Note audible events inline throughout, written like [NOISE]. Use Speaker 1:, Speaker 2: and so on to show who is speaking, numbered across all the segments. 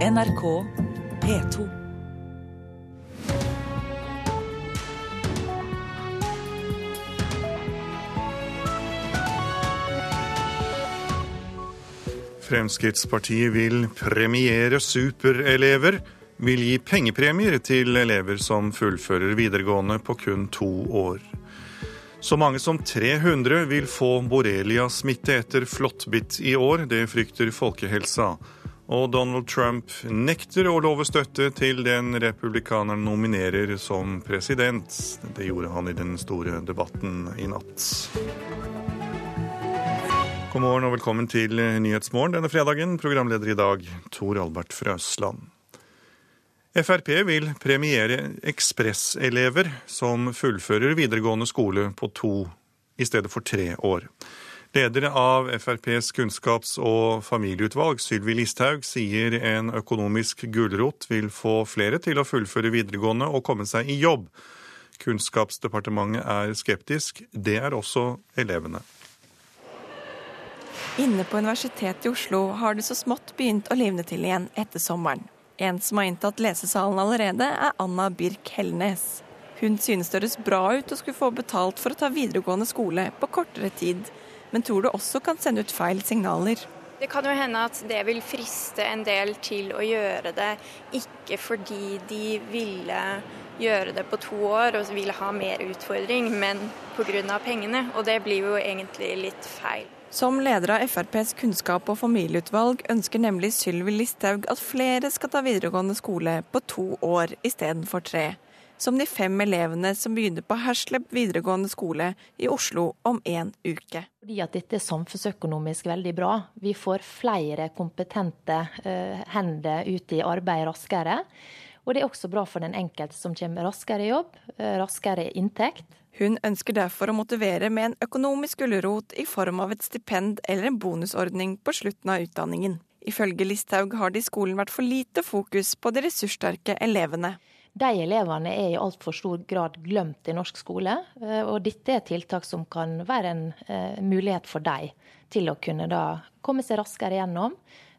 Speaker 1: NRK P2.
Speaker 2: Fremskrittspartiet vil premiere superelever. Vil gi pengepremier til elever som fullfører videregående på kun to år. Så mange som 300 vil få borrelia-smitte etter flåttbitt i år. Det frykter folkehelsa. Og Donald Trump nekter å love støtte til den republikaneren nominerer som president. Det gjorde han i den store debatten i natt. God morgen og velkommen til Nyhetsmorgen denne fredagen. Programleder i dag, Tor Albert Frøsland. Frp vil premiere ekspresselever som fullfører videregående skole på to i stedet for tre år. Leder av FrPs kunnskaps- og familieutvalg, Sylvi Listhaug, sier en økonomisk gulrot vil få flere til å fullføre videregående og komme seg i jobb. Kunnskapsdepartementet er skeptisk. Det er også elevene.
Speaker 3: Inne på Universitetet i Oslo har det så smått begynt å livne til igjen etter sommeren. En som har inntatt lesesalen allerede, er Anna Birk Hellnes. Hun synes det høres bra ut å skulle få betalt for å ta videregående skole på kortere tid, men tror det også kan sende ut feil signaler.
Speaker 4: Det kan jo hende at det vil friste en del til å gjøre det, ikke fordi de ville gjøre det på to år og ville ha mer utfordring, men pga. pengene. Og det blir jo egentlig litt feil.
Speaker 3: Som leder av FrPs kunnskap- og familieutvalg ønsker nemlig Sylvi Listhaug at flere skal ta videregående skole på to år istedenfor tre som de fem elevene som begynner på Hersleb videregående skole i Oslo om en uke.
Speaker 5: Fordi at dette er samfunnsøkonomisk veldig bra. Vi får flere kompetente uh, hender ut i arbeid raskere. Og det er også bra for den enkelte som kommer raskere i jobb, uh, raskere inntekt.
Speaker 3: Hun ønsker derfor å motivere med en økonomisk gulrot i form av et stipend eller en bonusordning på slutten av utdanningen. Ifølge Listhaug har det i skolen vært for lite fokus på de ressurssterke elevene.
Speaker 5: De elevene er i altfor stor grad glemt i norsk skole. Eh, og dette er tiltak som kan være en uh, mulighet for dem til å kunne da komme seg raskere gjennom,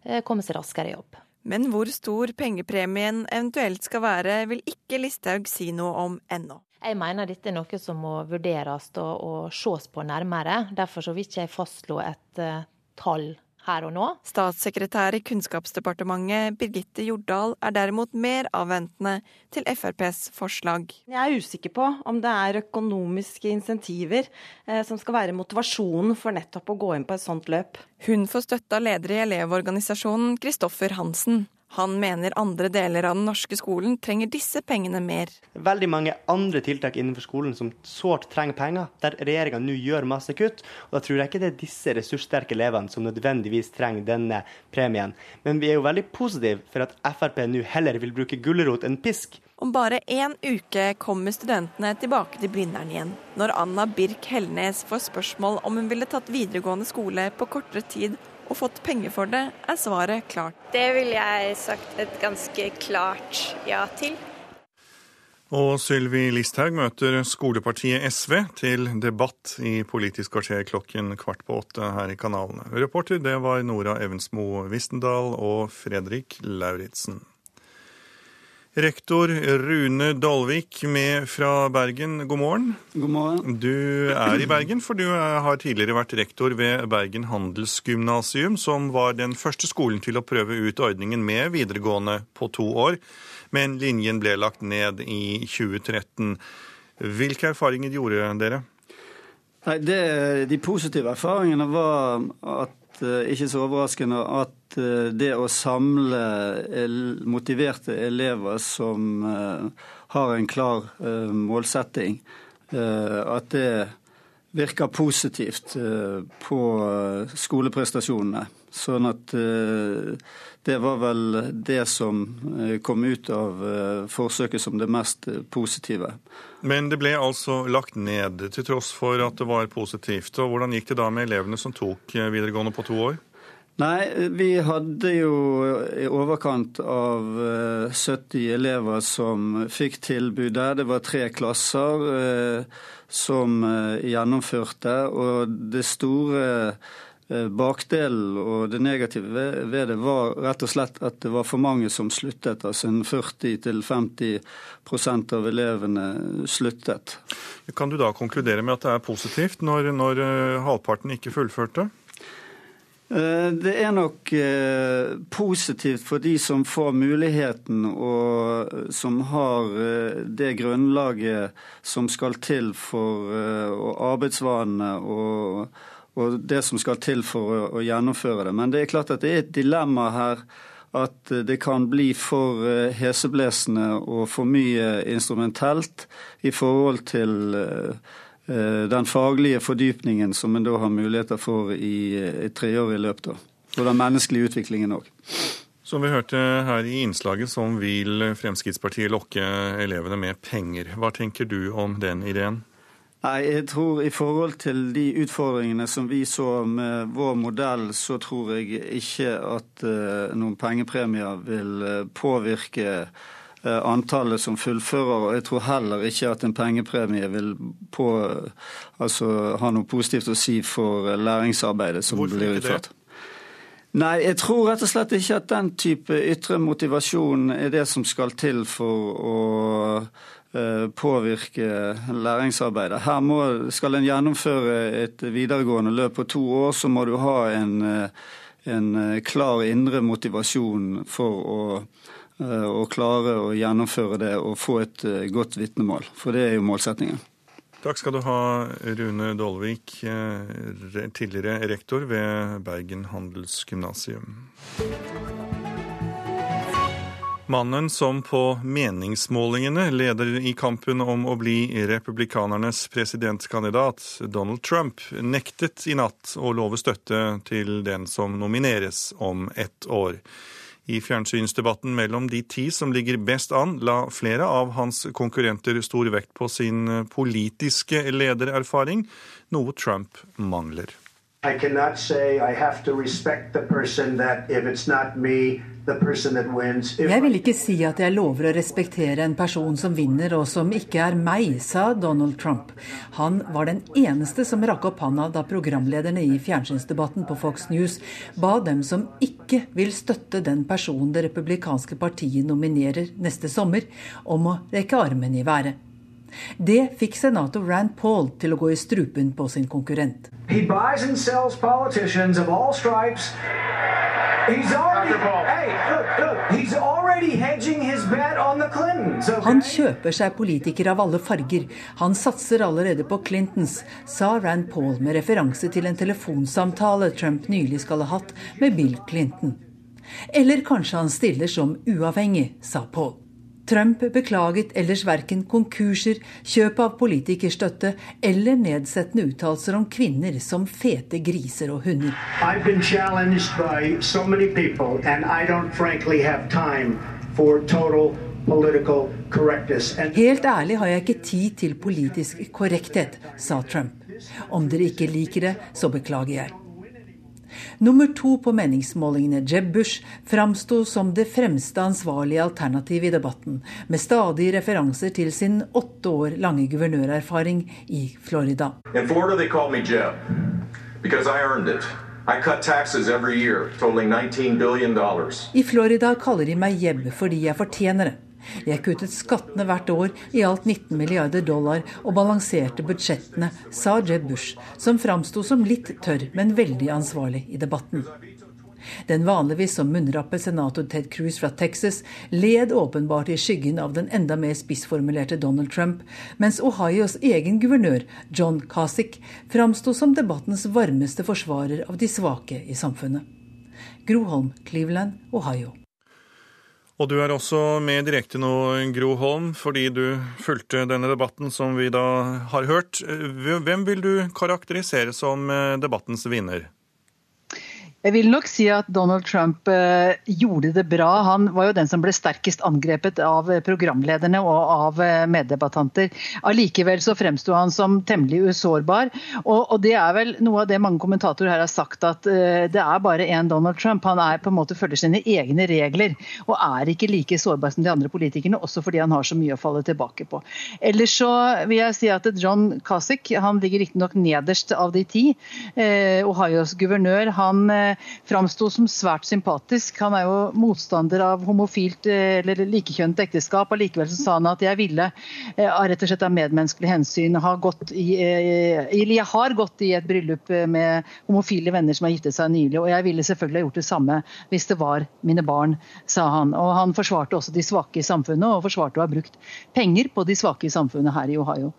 Speaker 5: uh, komme seg raskere i jobb.
Speaker 3: Men hvor stor pengepremien eventuelt skal være, vil ikke Listhaug si noe om ennå.
Speaker 5: Jeg mener dette er noe som må vurderes og, og ses på nærmere. Derfor vil ikke jeg fastslå et uh, tall her og nå.
Speaker 3: Statssekretær i Kunnskapsdepartementet Birgitte Jordal er derimot mer avventende til FrPs forslag.
Speaker 6: Jeg er usikker på om det er økonomiske insentiver eh, som skal være motivasjonen for nettopp å gå inn på et sånt løp.
Speaker 3: Hun får støtte av leder i Elevorganisasjonen, Kristoffer Hansen. Han mener andre deler av den norske skolen trenger disse pengene mer.
Speaker 7: Veldig mange andre tiltak innenfor skolen som sårt trenger penger, der regjeringa nå gjør masse kutt. og Da tror jeg ikke det er disse ressurssterke elevene som nødvendigvis trenger denne premien. Men vi er jo veldig positive for at Frp nå heller vil bruke gulrot enn pisk.
Speaker 3: Om bare én uke kommer studentene tilbake til Blindern igjen. Når Anna Birk Hellnes får spørsmål om hun ville tatt videregående skole på kortere tid og fått penger for det, er svaret klart.
Speaker 4: Det ville jeg sagt et ganske klart ja til.
Speaker 2: Og Sylvi Listhaug møter skolepartiet SV til debatt i Politisk kvarter klokken kvart på åtte her i kanalene. Reporter det var Nora Evensmo Vistendal og Fredrik Lauritzen. Rektor Rune Dalvik med fra Bergen, god morgen.
Speaker 8: God morgen.
Speaker 2: Du er i Bergen, for du har tidligere vært rektor ved Bergen handelsgymnasium, som var den første skolen til å prøve ut ordningen med videregående på to år. Men linjen ble lagt ned i 2013. Hvilke erfaringer gjorde dere?
Speaker 8: Nei, det, De positive erfaringene var at Eh, ikke så overraskende at eh, det å samle motiverte elever som eh, har en klar målsetting, at det virker positivt på skoleprestasjonene. Sånn at det var vel det som kom ut av forsøket som det mest positive.
Speaker 2: Men det ble altså lagt ned, til tross for at det var positivt. Og Hvordan gikk det da med elevene som tok eh, videregående på to år?
Speaker 8: Nei, vi hadde jo i overkant av 70 eh, elever som fikk tilbud der. Det var tre klasser eh, som gjennomførte. Og det store bakdelen og det negative ved det var rett og slett at det var for mange som sluttet. Altså 40-50% av elevene sluttet.
Speaker 2: Kan du da konkludere med at det er positivt når, når eh, halvparten ikke fullførte?
Speaker 8: Eh, det er nok positivt for de som får muligheten og som har det grunnlaget som skal til for arbeidsvanene og og det som skal til for å, å, gjennomføre det. Men det er klart at det er et dilemma her at det kan bli for eh, heseblesende og for mye instrumentelt i forhold til eh, eh, den faglige fordypningen som en da har muligheter for i et treårig løp. da. Og den menneskelige utviklingen òg.
Speaker 2: Som vi hørte her i innslaget, som vil Fremskrittspartiet lokke elevene med penger. Hva tenker du om den ideen?
Speaker 8: Nei, jeg tror I forhold til de utfordringene som vi så med vår modell, så tror jeg ikke at uh, noen pengepremier vil uh, påvirke uh, antallet som fullfører. Og jeg tror heller ikke at en pengepremie vil på, altså, ha noe positivt å si for læringsarbeidet som Hvorfor blir utført. Nei, jeg tror rett og slett ikke at den type ytre motivasjon er det som skal til for å Eh, påvirke læringsarbeidet. Her må, skal en gjennomføre et videregående løp på to år, så må du ha en, eh, en eh, klar indre motivasjon for å, å, klare å gjennomføre det og få et godt vitnemål. For det er jo målsettingen.
Speaker 2: Takk skal du ha, Rune Dolvik, tidligere rektor ved Bergen handelsgymnasium. Mannen som på meningsmålingene leder i kampen om å bli republikanernes presidentkandidat, Donald Trump, nektet i natt å love støtte til den som nomineres om ett år. I fjernsynsdebatten mellom de ti som ligger best an, la flere av hans konkurrenter stor vekt på sin politiske ledererfaring, noe Trump mangler. I cannot say I have to respect the person that if it's not me,
Speaker 9: jeg vil ikke si at jeg lover å respektere en person som vinner og som ikke er meg, sa Donald Trump. Han var den eneste som rakk opp handa da programlederne i fjernsynsdebatten på Fox News ba dem som ikke vil støtte den personen det republikanske partiet nominerer neste sommer, om å rekke armen i været. Det fikk senator Rand Paul til å gå i strupen på sin konkurrent. He buys and sells politicians of all stripes. Han kjøper seg politikere av alle farger. Han satser allerede på Clintons, sa Rand Paul med referanse til en telefonsamtale Trump nylig skal ha hatt med Bill Clinton. Eller kanskje han stiller som uavhengig, sa Paul. Trump beklaget ellers verken konkurser, kjøp av politikerstøtte eller nedsettende uttalelser om kvinner som fete griser og hunder. So people, Helt ærlig har jeg ikke tid til politisk korrekthet, sa Trump. Om dere ikke liker det, så beklager jeg. Nummer to på meningsmålingene, Jeb Bush, framsto som det fremste ansvarlige alternativet i debatten, med stadig referanser til sin åtte år lange guvernørerfaring i Florida. In Florida they call me Jeb, because I earned it. I Florida kaller de meg Jeb fordi jeg fortjener det. Jeg kuttet skattene hvert år i alt 19 milliarder dollar og balanserte budsjettene, sa Jeb Bush, som framsto som litt tørr, men veldig ansvarlig i debatten. Den vanligvis som munnrappe senator Ted Cruz fra Texas led åpenbart i skyggen av den enda mer spissformulerte Donald Trump, mens Ohios egen guvernør, John Casick, framsto som debattens varmeste forsvarer av de svake i samfunnet. Groholm, Cleveland, Ohio.
Speaker 2: Og du er også med direkte nå, Gro Holm, fordi du fulgte denne debatten som vi da har hørt. Hvem vil du karakterisere som eh, debattens vinner?
Speaker 10: Jeg vil nok si at Donald Trump eh, gjorde det bra. Han var jo den som ble sterkest angrepet av programlederne og av eh, meddebattanter. Allikevel så fremsto han som temmelig usårbar. Og, det er vel noe av det mange kommentatorer her har sagt, at eh, det er bare én Donald Trump. Han er på en måte følger sine egne regler og er ikke like sårbar som de andre politikerne, også fordi han har så mye å falle tilbake på. Ellers så vil jeg si at John Kasich han ligger riktignok nederst av de ti. Eh, Ohios guvernør. han eh, framsto som svært sympatisk. Han er jo motstander av homofilt eh, eller likekjønnet ekteskap. Allikevel så sa han at jeg ville eh, rett og slett av medmenneskelig hensyn ha gått i eh, Eller jeg har gått i et bryllup med homofile venner som har giftet seg nylig, og jeg ville selvfølgelig ha gjort det samme hvis det var mine barn, sa han. Og han forsvarte også de svake i samfunnet, og forsvarte å ha brukt penger på de svake i samfunnet her i Ohio.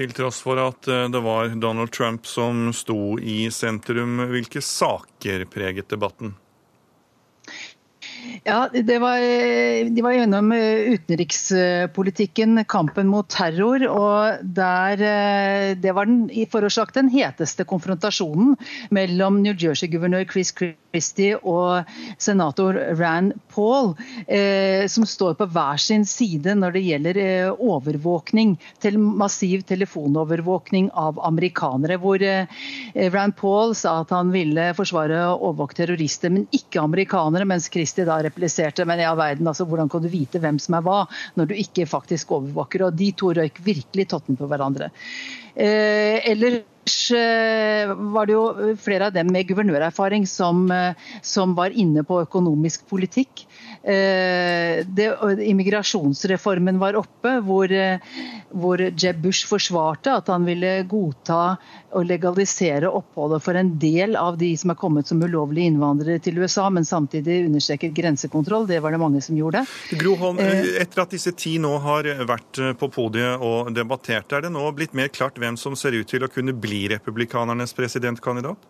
Speaker 2: Til tross for at eh, det var Donald Trump som sto i sentrum, hvilke saker preget debatten?
Speaker 10: Ja, var, De var gjennom eh, utenrikspolitikken, kampen mot terror. og der, eh, Det var den forårsaket den heteste konfrontasjonen mellom New Jersey-guvernør Chris Christie og senator Rand Paul, eh, som står på hver sin side når det gjelder eh, overvåkning, til massiv telefonovervåkning av amerikanere. Hvor eh, Rand Paul sa at han ville forsvare og overvåke terrorister, men ikke amerikanere. mens Christie da repliserte men ja, verden, altså, hvordan kan du vite hvem som er hva, når du ikke faktisk overvåker? Og De to røyk virkelig totten på hverandre. Eh, ellers eh, var det jo flere av dem med guvernørerfaring som, eh, som var inne på økonomisk politikk. Eh, det, immigrasjonsreformen var oppe, hvor, hvor, Jeb Bush forsvarte at han ville godta og legalisere oppholdet for en del av de som er kommet som ulovlige innvandrere til USA, men samtidig understreket grensekontroll. Det var det mange som gjorde.
Speaker 2: Groholm, etter at disse ti nå har vært på podiet og debattert, er det nå blitt mer klart hvem som ser ut til å kunne bli republikanernes presidentkandidat?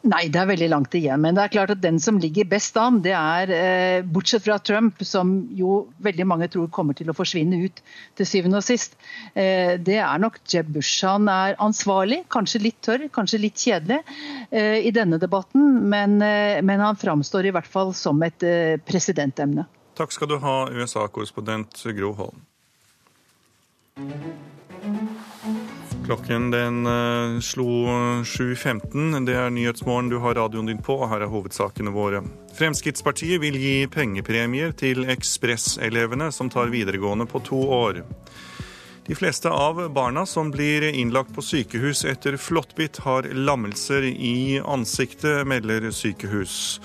Speaker 10: Nei, det er veldig langt igjen. Men det er klart at den som ligger best an, det er, eh, bortsett fra Trump, som jo veldig mange tror kommer til å forsvinne ut til syvende og sist, eh, det er nok Jeb Bush. Han er ansvarlig, kanskje litt tørr, kanskje litt kjedelig eh, i denne debatten, men, men han framstår i hvert fall som et presidentemne.
Speaker 2: Takk skal du ha, USA-korrespondent Gro Holm. Klokken den uh, slo 7.15. Det er Nyhetsmorgen, du har radioen din på, og her er hovedsakene våre. Fremskrittspartiet vil gi pengepremier til ekspresselevene som tar videregående på to år. De fleste av barna som blir innlagt på sykehus etter flåttbitt, har lammelser i ansiktet, melder sykehus.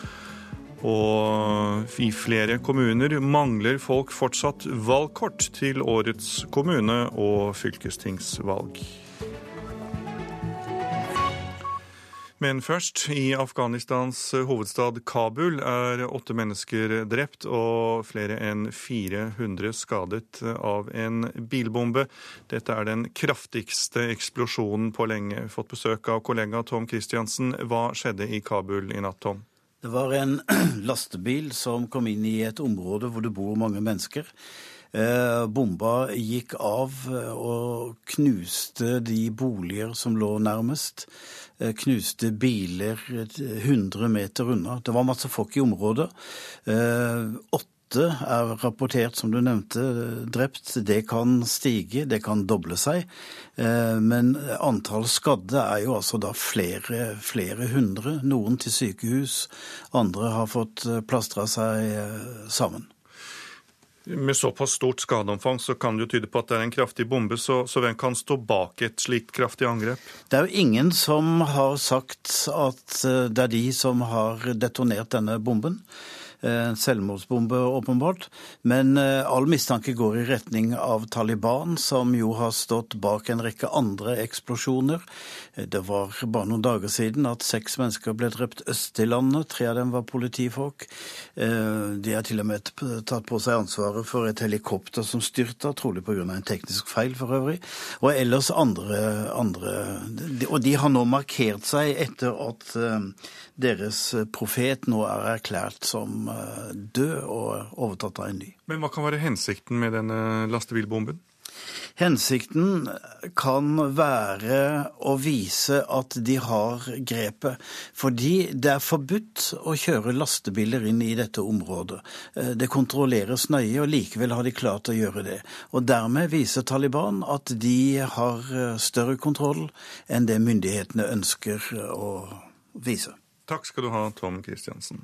Speaker 2: Og i flere kommuner mangler folk fortsatt valgkort til årets kommune- og fylkestingsvalg. Men først. I Afghanistans hovedstad Kabul er åtte mennesker drept og flere enn 400 skadet av en bilbombe. Dette er den kraftigste eksplosjonen på lenge. Fått besøk av kollega Tom Christiansen. Hva skjedde i Kabul i natt, Tom?
Speaker 11: Det var en [CLEARS THROAT] lastebil som kom inn i et område hvor det bor mange mennesker. Eh, bomba gikk av eh, og knuste de boliger som lå nærmest. Eh, knuste biler 100 meter unna. Det var masse folk i området. Åtte er rapportert, som du nevnte, drept. Det kan stige, det kan doble seg. Men antall skadde er jo altså da flere, flere hundre. Noen til sykehus, andre har fått plastra seg sammen.
Speaker 2: Med såpass stort skadeomfang så kan det jo tyde på at det er en kraftig bombe. Så, så, hvem kan stå bak et slikt kraftig angrep?
Speaker 11: Det er jo ingen som har sagt at eh, det er de som har detonert denne bomben. En eh, selvmordsbombe, åpenbart. Men eh, all mistanke går i retning av Taliban, som jo har stått bak en rekke andre eksplosjoner. Eh, det var bare noen dager siden at seks mennesker ble drept øst i landet. Tre av dem var politifolk. De har til og med tatt på seg ansvaret for et helikopter som styrta, trolig pga. en teknisk feil for øvrig. Og ellers andre, andre Og de har nå markert seg etter at deres profet nå er erklært som død og overtatt av en ny.
Speaker 2: Men hva kan være hensikten med denne lastebilbomben?
Speaker 11: Hensikten kan være å vise at de har grepet. Fordi det er forbudt å kjøre lastebiler inn i dette området. Eh, det kontrolleres nøye, og likevel har de klart å gjøre det. Og dermed viser Taliban at de har eh, større kontroll enn det myndighetene ønsker å vise.
Speaker 2: Takk skal du ha, Tom Christiansen.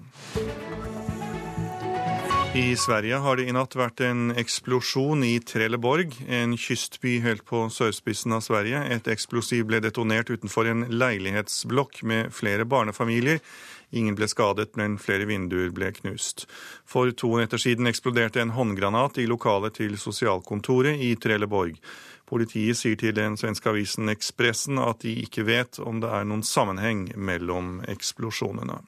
Speaker 2: I Sverige har det i natt vært en eksplosjon i Trelleborg, en kystby helt på sørspissen av Sverige. Et eksplosiv ble detonert utenfor en leilighetsblokk med flere barnefamilier. Ingen ble skadet, men flere vinduer ble knust. For to netter siden eksploderte en håndgranat i lokalet til sosialkontoret i Trelleborg. Politiet sier til den svenske avisen Ekspressen at de ikke vet om det er noen sammenheng mellom eksplosjonene.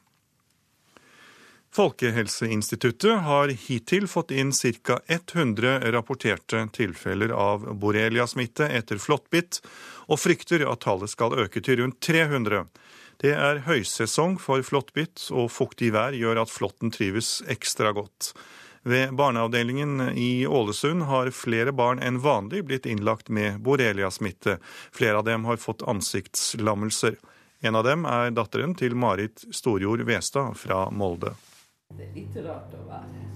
Speaker 2: Folkehelseinstituttet har hittil fått inn ca. 100 rapporterte tilfeller av borreliasmitte etter flåttbitt, og frykter at tallet skal øke til rundt 300. Det er høysesong for flåttbitt, og fuktig vær gjør at flåtten trives ekstra godt. Ved barneavdelingen i Ålesund har flere barn enn vanlig blitt innlagt med borreliasmitte. Flere av dem har fått ansiktslammelser. En av dem er datteren til Marit Storjord Westad fra Molde.
Speaker 12: Det er litt rart å være her.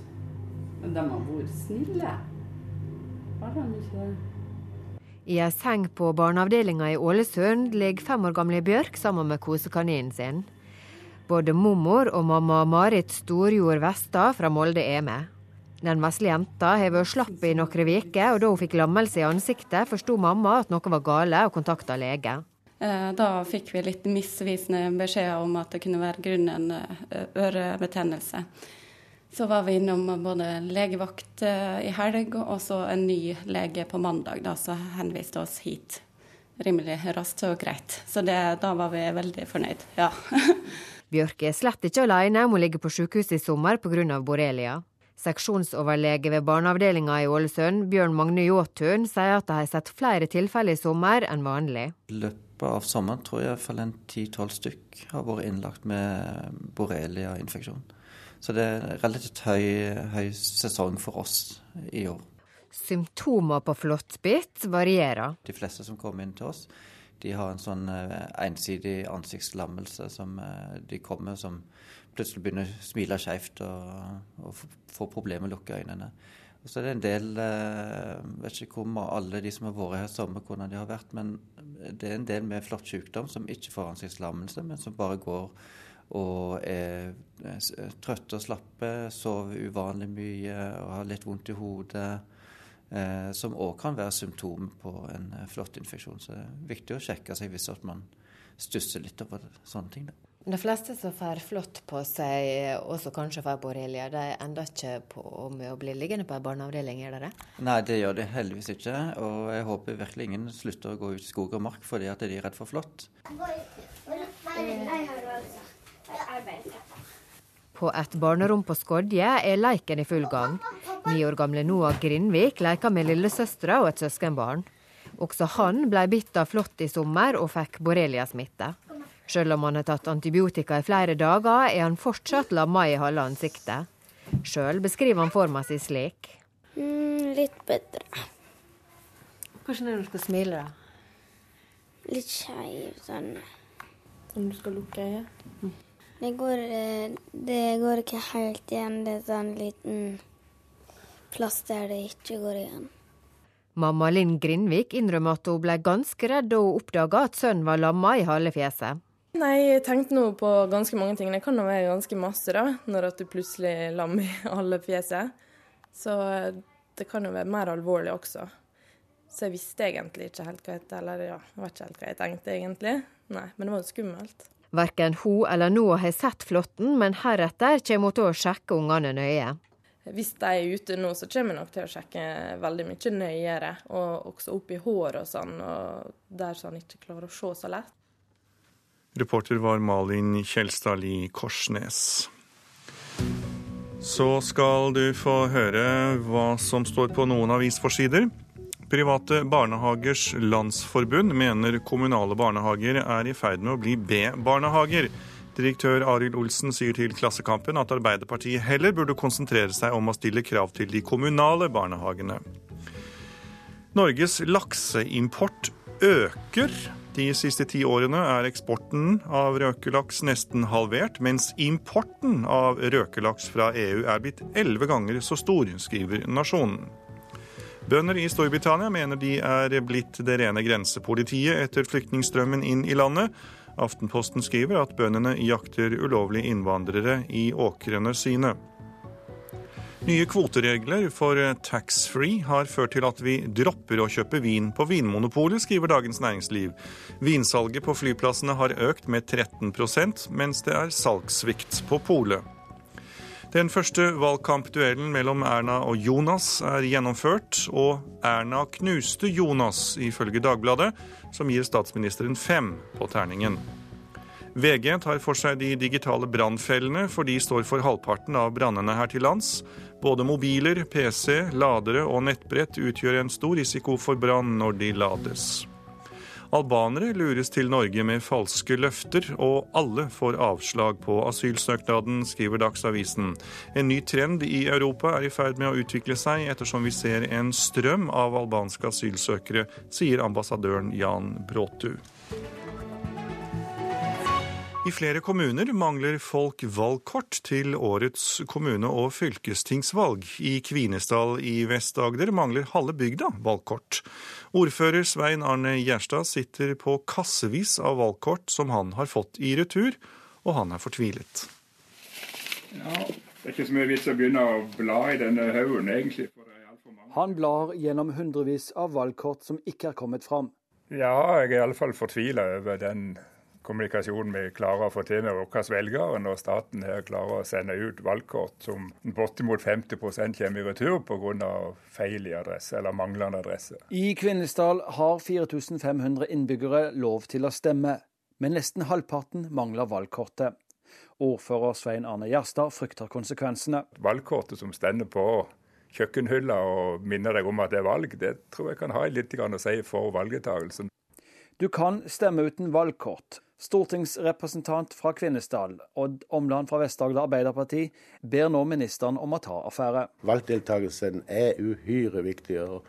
Speaker 12: Men de har vært snille. Har de ikke det?
Speaker 13: I ei seng på barneavdelinga i Ålesund ligger fem år gamle Bjørk sammen med kosekaninen sin. Både mormor og mamma Marit Storjord Vestad fra Molde er med. Den vesle jenta har vært slapp i noen uker, og da hun fikk lammelse i ansiktet, forsto mamma at noe var gale og kontakta lege.
Speaker 12: Eh, da fikk vi litt misvisende beskjeder om at det kunne være grunnen eh, ørebetennelse. Så var vi innom både legevakt eh, i helg og så en ny lege på mandag, da, som henviste oss hit rimelig raskt og greit. Så det, da var vi veldig fornøyd, ja. [LAUGHS]
Speaker 13: Bjørk er slett ikke alene om å ligge på sykehuset i sommer pga. borrelia. Seksjonsoverlege ved barneavdelinga i Ålesund, Bjørn Magne Jåtun, sier at de har sett flere tilfeller i sommer enn vanlig.
Speaker 14: Løp løpet av sommeren tror jeg iallfall en ti-tolv stykk har vært innlagt med borrelia-infeksjon. Så det er relativt høy, høy sesong for oss i år.
Speaker 13: Symptomer på flåttbitt varierer.
Speaker 14: De fleste som kommer inn til oss, de har en sånn eh, ensidig ansiktslammelse som eh, de kommer som plutselig begynner å smile skeivt og, og får problemer med å lukke øynene. Og så er det en del Jeg eh, vet ikke hvor alle de som har vært her i sommer, hvordan de har vært, men det er en del med flott sykdom som ikke får ansiktslammelse, men som bare går og er trøtte og slappe, sover uvanlig mye og har litt vondt i hodet. Eh, som òg kan være symptom på en eh, flåttinfeksjon. Så det er viktig å sjekke seg hvis man stusser litt over sånne ting. Da.
Speaker 13: De fleste som får flått på seg, også kanskje får borrelia, de ender ikke på med å bli liggende på en barneavdeling, gjør de det?
Speaker 14: Nei, det gjør de heldigvis ikke. Og jeg håper virkelig ingen slutter å gå ut i skog og mark fordi at de er redd for flått.
Speaker 13: På et barnerom på Skodje er leiken i full gang. Ni år gamle Noah Grindvik leker med lillesøstera og et søskenbarn. Også han ble bitt av flått i sommer og fikk borreliasmitte. Selv om han har tatt antibiotika i flere dager, er han fortsatt lamma i halve ansiktet. Sjøl beskriver han forma si slik.
Speaker 15: Mm, litt bedre.
Speaker 13: Hvordan er det du skal smile, da?
Speaker 15: Litt skeiv sånn.
Speaker 13: Om du skal lukke øyet?
Speaker 15: Mm. Det, går, eh, det går ikke helt igjen. Det er sånn liten plass der det ikke går igjen.
Speaker 13: Mamma Linn Grindvik innrømmer at hun ble ganske redd da hun oppdaga at sønnen var lamma i halve fjeset.
Speaker 16: Nei, jeg tenkte nå på ganske mange ting. Det kan jo være ganske masse, da, når at du plutselig lammer lam [LAUGHS] i alle fjeset. Så det kan jo være mer alvorlig også. Så jeg visste egentlig ikke helt hva jeg, eller ja, jeg vet ikke helt hva jeg tenkte egentlig. Nei, men det var jo skummelt.
Speaker 13: Verken hun eller Noah har sett flåtten, men heretter kommer hun til å sjekke ungene nøye.
Speaker 16: Hvis de er ute nå, så kommer jeg nok til å sjekke veldig mye nøyere. Og også opp i håret og sånn, og der så han ikke klarer å se så lett.
Speaker 2: Reporter var Malin Kjelstad-Li-Korsnes. Så skal du få høre hva som står på noen avisforsider. Private barnehagers landsforbund mener kommunale barnehager er i ferd med å bli B-barnehager. Direktør Arild Olsen sier til Klassekampen at Arbeiderpartiet heller burde konsentrere seg om å stille krav til de kommunale barnehagene. Norges lakseimport øker. De siste ti årene er eksporten av røkelaks nesten halvert, mens importen av røkelaks fra EU er blitt elleve ganger så stor, skriver Nasjonen. Bønder i Storbritannia mener de er blitt det rene grensepolitiet etter flyktningstrømmen inn i landet. Aftenposten skriver at bøndene jakter ulovlige innvandrere i åkrene sine. Nye kvoteregler for taxfree har ført til at vi dropper å kjøpe vin på Vinmonopolet, skriver Dagens Næringsliv. Vinsalget på flyplassene har økt med 13% mens det er salgssvikt på polet. Den første valgkampduellen mellom Erna og Jonas er gjennomført, og Erna knuste Jonas, ifølge Dagbladet, som gir statsministeren fem på terningen. VG tar for seg de digitale brannfellene, for de står for halvparten av brannene her til lands. Både mobiler, PC, ladere og nettbrett utgjør en stor risiko for brann når de lades. Albanere lures til Norge med falske løfter, og alle får avslag på asylsøknaden, skriver Dagsavisen. En ny trend i Europa er i ferd med å utvikle seg, ettersom vi ser en strøm av albanske asylsøkere, sier ambassadøren Jan Bråtu. I flere kommuner mangler folk valgkort til årets kommune- og fylkestingsvalg. I Kvinesdal i Vest-Agder mangler halve bygda valgkort. Ordfører Svein Arne Gjerstad sitter på kassevis av valgkort som han har fått i retur, og han er fortvilet.
Speaker 17: Ja, det er ikke så mye vits å begynne å bla i denne haugen, egentlig.
Speaker 18: Han blar gjennom hundrevis av valgkort som ikke er kommet fram.
Speaker 17: Ja, jeg er iallfall fortvila over den kommunikasjonen vi klarer å få til med våre velgere, når staten her klarer å sende ut valgkort som bortimot 50 kommer i retur pga. feil i adresse eller manglende adresse.
Speaker 18: I Kvinesdal har 4500 innbyggere lov til å stemme, men nesten halvparten mangler valgkortet. Ordfører Svein Arne Gjerstad frykter konsekvensene.
Speaker 17: Valgkortet som stender på kjøkkenhylla og minner deg om at det er valg, det tror jeg kan ha litt å si for valgdeltakelsen.
Speaker 18: Du kan stemme uten valgkort, Stortingsrepresentant fra Kvinesdal, Odd Omland fra Vest-Agder Arbeiderparti, ber nå ministeren om å ta affære.
Speaker 19: Valgdeltakelsen er uhyre viktig. og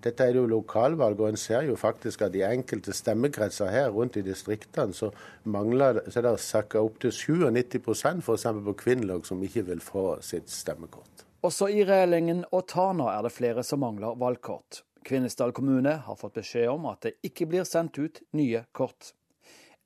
Speaker 19: dette er jo lokalvalg, og en ser jo faktisk at i enkelte stemmekretser her rundt i distriktene så mangler så det sakka opptil 97 f.eks. på Kvinnlog som ikke vil få sitt stemmekort.
Speaker 18: Også i Rælingen og Tana er det flere som mangler valgkort. Kvinesdal kommune har fått beskjed om at det ikke blir sendt ut nye kort.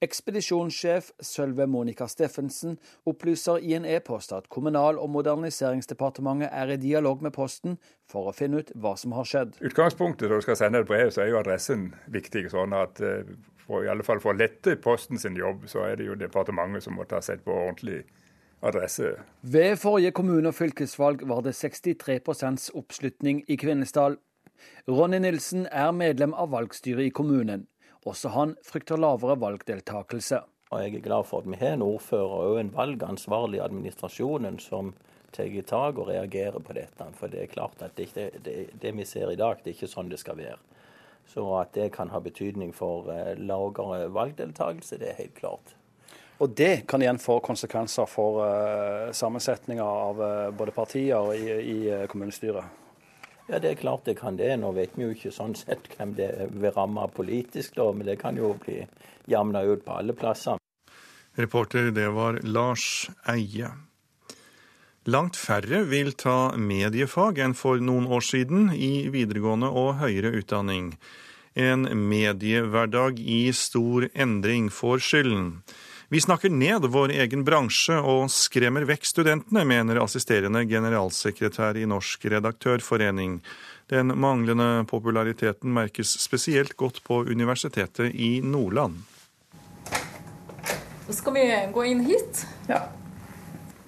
Speaker 18: Ekspedisjonssjef Sølve Monica Steffensen opplyser i en e-post at Kommunal- og moderniseringsdepartementet er i dialog med Posten for å finne ut hva som har skjedd.
Speaker 17: Utgangspunktet når du skal sende et brev, så er jo adressen viktig. sånn at eh, for, i alle fall for å lette Posten sin jobb, så er det jo departementet som må ta seg på ordentlig adresse.
Speaker 18: Ved forrige kommune- og fylkesvalg var det 63% oppslutning i Kvinesdal. Ronny Nilsen er medlem av valgstyret i kommunen. Også han frykter lavere valgdeltakelse.
Speaker 20: Og jeg er glad for at vi har en ordfører og en valgansvarlig i administrasjonen som tar tak og reagerer på dette. For det er klart at det, det, det, vi ser i dag, det er ikke sånn det skal være. Så at det kan ha betydning for uh, lavere valgdeltakelse, det er helt klart.
Speaker 18: Og det kan igjen få konsekvenser for uh, sammensetninga av uh, både partier i, i kommunestyret?
Speaker 20: Ja, det er klart det kan det. Nå vet vi jo ikke sånn sett hvem det vil ramme politisk, da, men det kan jo bli jamna ut på alle plasser.
Speaker 2: Reporter, det var Lars Eie. Langt færre vil ta mediefag enn for noen år siden i videregående og høyere utdanning. En mediehverdag i stor endring får skylden. Vi snakker ned vår egen bransje og skremmer vekk studentene, mener assisterende generalsekretær i Norsk redaktørforening. Den manglende populariteten merkes spesielt godt på Universitetet i Nordland.
Speaker 21: Så skal vi gå inn hit. Ja.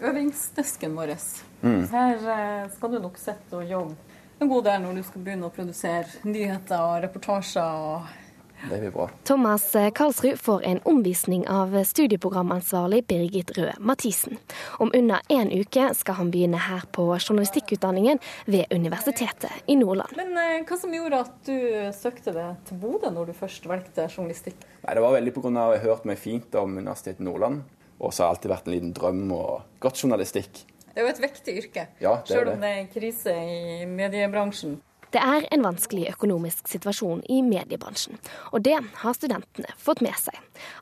Speaker 21: Øvingsdesken vår. Mm. Her eh, skal du nok sitte og jobbe en god del når du skal begynne å produsere nyheter og reportasjer. og
Speaker 22: det blir bra. Thomas Karlsrud får en omvisning av studieprogramansvarlig Birgit Røe Mathisen. Om under én uke skal han begynne her på journalistikkutdanningen ved Universitetet i Nordland.
Speaker 21: Men eh, hva som gjorde at du søkte deg til Bodø når du først valgte journalistikk?
Speaker 22: Nei, Det var veldig pga. at jeg har hørt meg fint om Universitetet i Nordland. Og så har det alltid vært en liten drøm og godt journalistikk.
Speaker 21: Det er jo et viktig yrke,
Speaker 22: ja,
Speaker 21: selv om det er krise i mediebransjen.
Speaker 22: Det er en vanskelig økonomisk situasjon i mediebransjen, og det har studentene fått med seg.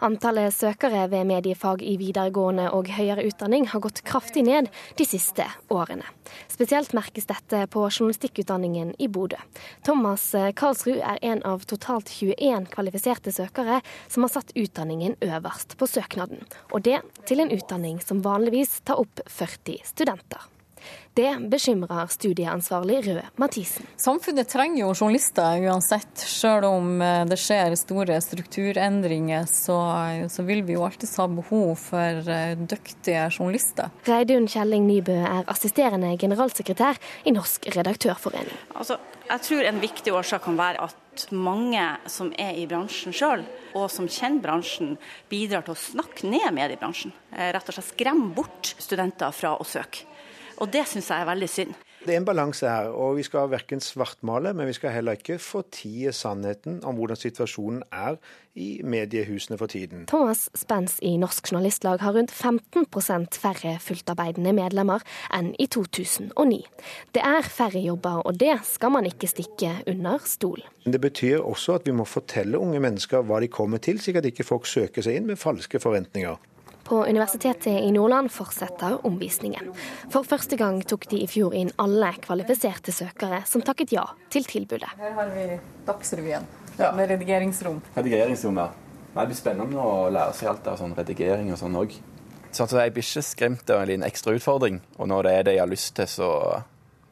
Speaker 22: Antallet søkere ved mediefag i videregående og høyere utdanning har gått kraftig ned de siste årene. Spesielt merkes dette på journalistikkutdanningen i Bodø. Thomas Karlsrud er en av totalt 21 kvalifiserte søkere som har satt utdanningen øverst på søknaden, og det til en utdanning som vanligvis tar opp 40 studenter. Det bekymrer studieansvarlig Røe Mathisen.
Speaker 21: Samfunnet trenger jo journalister uansett. Selv om eh, det skjer store strukturendringer, så, så vil vi jo alltid ha behov for eh, dyktige journalister.
Speaker 22: Reidun Kjelling Nybø er assisterende generalsekretær i Norsk redaktørforening.
Speaker 23: Altså, jeg tror en viktig årsak kan være at mange som er i bransjen sjøl, og som kjenner bransjen, bidrar til å snakke ned mediebransjen. Eh, rett og slett skremme bort studenter fra å søke. Og det syns jeg er veldig synd.
Speaker 24: Det er en balanse her, og vi skal verken svartmale, men vi skal heller ikke fortie sannheten om hvordan situasjonen er i mediehusene for tiden.
Speaker 22: Thomas Spence i Norsk Journalistlag har rundt 15% færre fulltarbeidende medlemmer enn i 2009. Det er færre jobber, og det skal man ikke stikke under stol.
Speaker 24: Det betyr også at vi må fortelle unge mennesker hva de kommer til, slik at ikke folk søker seg inn med falske forventninger.
Speaker 22: På Universitetet i Nordland fortsetter omvisningen. For første gang tok de i fjor inn alle kvalifiserte søkere som takket ja til tilbudet.
Speaker 21: Her har vi Dagsrevyen ja. med redigeringsrom.
Speaker 25: Redigeringsrom, ja. Det blir spennende å lære seg alt av sånn redigering og sånn òg. Så jeg blir ikke skremt av en liten ekstra utfordring. Og når det er det jeg har lyst til, så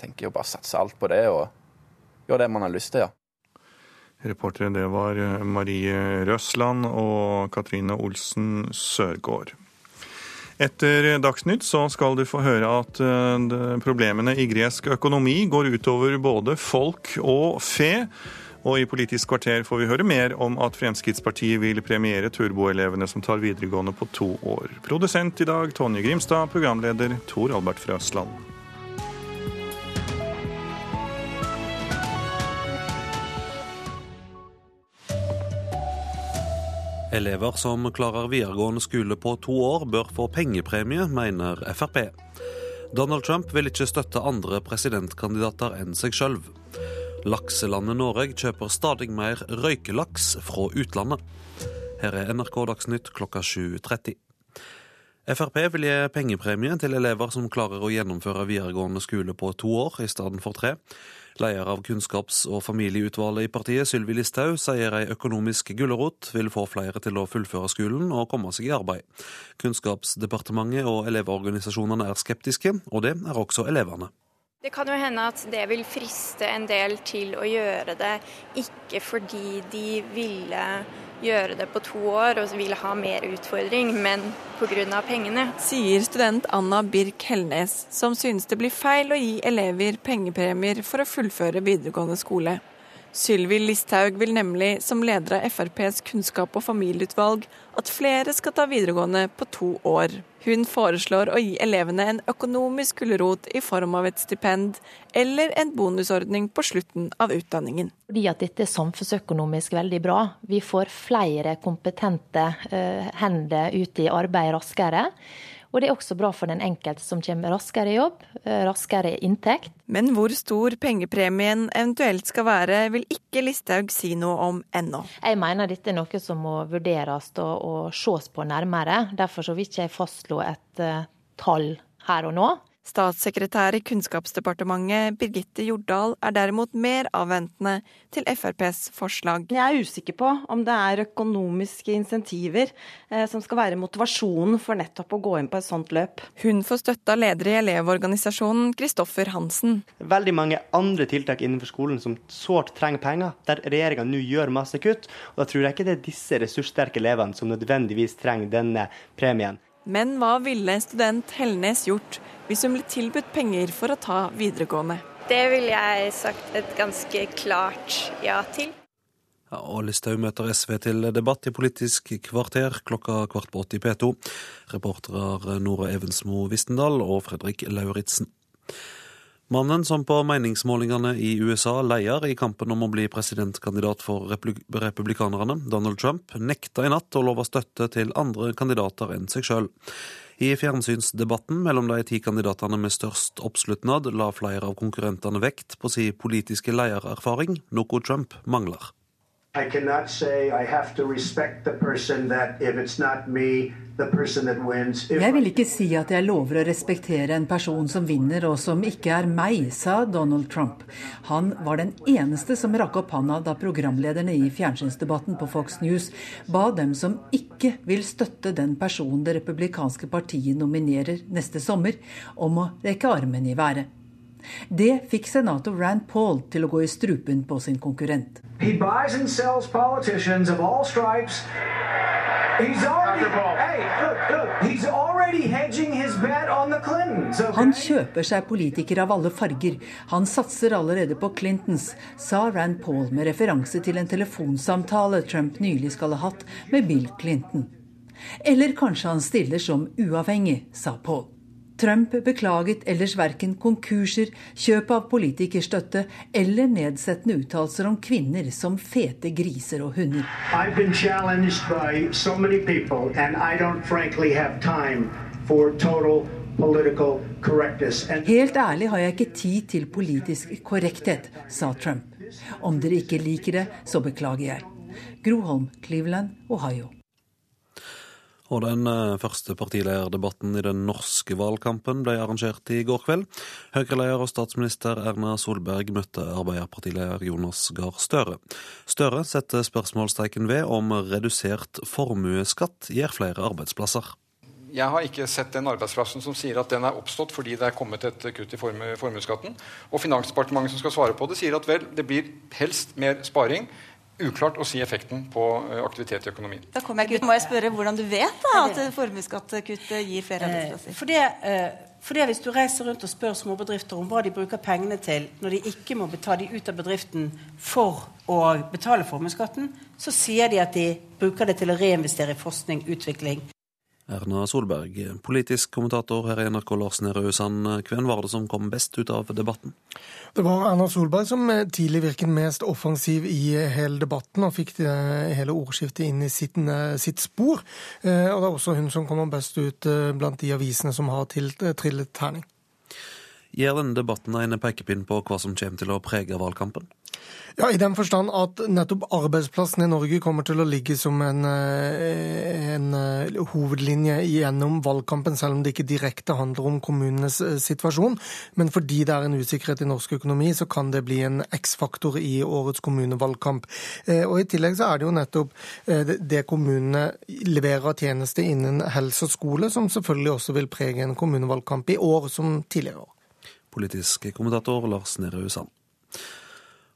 Speaker 25: tenker jeg å bare satse alt på det og gjøre det man har lyst til, ja.
Speaker 2: Reportere det var Marie Røsland og Katrine Olsen Sørgaard. Etter Dagsnytt så skal du få høre at eh, problemene i gresk økonomi går utover både folk og fe. Og i Politisk kvarter får vi høre mer om at Fremskrittspartiet vil premiere turboelevene som tar videregående på to år. Produsent i dag Tonje Grimstad, programleder Tor Albert Frøsland.
Speaker 26: Elever som klarer videregående skole på to år, bør få pengepremie, mener Frp. Donald Trump vil ikke støtte andre presidentkandidater enn seg sjøl. Lakselandet Norge kjøper stadig mer røykelaks fra utlandet. Her er NRK Dagsnytt klokka 7.30. Frp vil gi pengepremie til elever som klarer å gjennomføre videregående skole på to år i stedet for tre. Leder av kunnskaps- og familieutvalget i partiet, Sylvi Listhaug, sier ei økonomisk gulrot vil få flere til å fullføre skolen og komme seg i arbeid. Kunnskapsdepartementet og elevorganisasjonene er skeptiske, og det er også elevene.
Speaker 4: Det kan jo hende at det vil friste en del til å gjøre det, ikke fordi de ville gjøre det på to år og ville ha mer utfordring, men pga. pengene.
Speaker 3: Sier student Anna Birk Hellnes, som synes det blir feil å gi elever pengepremier for å fullføre videregående skole. Sylvi Listhaug vil nemlig, som leder av FrPs kunnskap- og familieutvalg, at flere skal ta videregående på to år. Hun foreslår å gi elevene en økonomisk gulrot i form av et stipend eller en bonusordning på slutten av utdanningen.
Speaker 27: Fordi at dette er samfunnsøkonomisk veldig bra. Vi får flere kompetente uh, hender ut i arbeid raskere. Og det er også bra for den enkelte som kommer raskere i jobb, eh, raskere inntekt.
Speaker 3: Men hvor stor pengepremien eventuelt skal være, vil ikke Listhaug si noe om ennå.
Speaker 27: Jeg mener dette er noe som må vurderes og, og ses på nærmere. Derfor vil ikke jeg fastslå et uh, tall her og nå.
Speaker 3: Statssekretær i Kunnskapsdepartementet Birgitte Jordal er derimot mer avventende til FrPs forslag.
Speaker 6: Jeg er usikker på om det er økonomiske insentiver eh, som skal være motivasjonen for nettopp å gå inn på et sånt løp.
Speaker 3: Hun får støtte av leder i Elevorganisasjonen, Kristoffer Hansen.
Speaker 7: Veldig mange andre tiltak innenfor skolen som sårt trenger penger, der regjeringa nå gjør masse kutt. Og da tror jeg ikke det er disse ressurssterke elevene som nødvendigvis trenger denne premien.
Speaker 3: Men hva ville student Hellnes gjort hvis hun ble tilbudt penger for å ta videregående?
Speaker 4: Det ville jeg sagt et ganske klart ja til.
Speaker 26: Ja, og Listhaug møter SV til debatt i Politisk kvarter klokka kvart på åtte i P2. Reportere Nora Evensmo Vistendal og Fredrik Lauritzen. Mannen som på meningsmålingene i USA leier i kampen om å bli presidentkandidat for republikanerne, Donald Trump, nekta i natt å love støtte til andre kandidater enn seg sjøl. I fjernsynsdebatten mellom de ti kandidatene med størst oppslutnad la flere av konkurrentene vekt på sin politiske ledererfaring, noe Trump mangler.
Speaker 19: I cannot say I have to respect the person that if it's not me, the person that wins. If
Speaker 9: Jeg vil ikke si at jeg lover å respektere en person som vinner og som ikke er meg, sa Donald Trump. Han var den eneste som rakk opp handa da programlederne i fjernsynsdebatten på Fox News ba dem som ikke vil støtte den personen det republikanske partiet nominerer neste sommer, om å rekke armen i været. Det fikk senator Rand Paul til å gå i strupen på sin konkurrent.
Speaker 19: he buys and sells politicians of all stripes. He's already, hey, look, look, he's already hedging his bet on the Clintons. okay?
Speaker 9: Han kjøper seg politikere av alle farger. Han satser allerede på Clintons, sa Rand Paul med referanse til en telefonsamtale Trump nylig skal ha hatt med Bill Clinton. Eller kanskje han stiller som uavhengig, sa Paul. Trump beklaget ellers verken konkurser, kjøp av politikerstøtte eller nedsettende uttalelser om kvinner som fete griser og hunder.
Speaker 19: So people, frankly
Speaker 9: Helt ærlig har jeg ikke tid til politisk korrekthet, sa Trump. Om dere ikke liker det, så beklager jeg. Groholm, Cleveland, Ohio.
Speaker 26: Og den eh, første partilederdebatten i den norske valgkampen ble arrangert i går kveld. Høyre-leder og statsminister Erna Solberg møtte Arbeiderpartileder Jonas Gahr Støre. Støre setter spørsmålstegn ved om redusert formuesskatt gir flere arbeidsplasser.
Speaker 28: Jeg har ikke sett den arbeidsplassen som sier at den er oppstått fordi det er kommet et kutt i formu- formuesskatten. Og Finansdepartementet som skal svare på det, sier at vel, det blir helst mer sparing. Uklart å si effekten på eh, aktivitet i økonomien.
Speaker 6: Da kommer jeg ikke ut. Må jeg spørre hvordan du vet da, at formuesskattekuttet gir flere arbeidsplasser?
Speaker 29: For det, eh, for det hvis du reiser rundt og spør småbedrifter om hva de bruker pengene til når de ikke må ta de ut av bedriften for å betale formuesskatten, så sier de at de bruker det til å reinvestere i forskning, utvikling.
Speaker 26: Erna Solberg, politisk kommentator her i NRK Lars Nehru Sand. Hvem var det som kom best ut av debatten?
Speaker 20: Det var Erna Solberg som eh, tidlig virket mest offensiv i eh, hele debatten og fikk det hele ordskiftet inn i sitt, eh, sitt spor. Eh, Og det er også hun som kommer best ut eh, blant de avisene som har trillet terning.
Speaker 26: Gir denne debatten en pekepinn på hva som kommer til å prege valgkampen?
Speaker 20: Ja, I den forstand at nettopp arbeidsplassen i Norge kommer til å ligge som en, eh, en eh, hovedlinje gjennom valgkampen, selv om det ikke direkte handler om kommunenes eh, situasjon. Men fordi det er en usikkerhet i norsk økonomi, så kan det bli en X-faktor i årets kommunevalgkamp. Og I tillegg så er det jo nettopp det kommunene leverer av tjenester innen helse og skole, som selvfølgelig også vil prege en kommunevalgkamp i år som tidligere år.
Speaker 26: Politisk kommentator Lars Nehru Sand.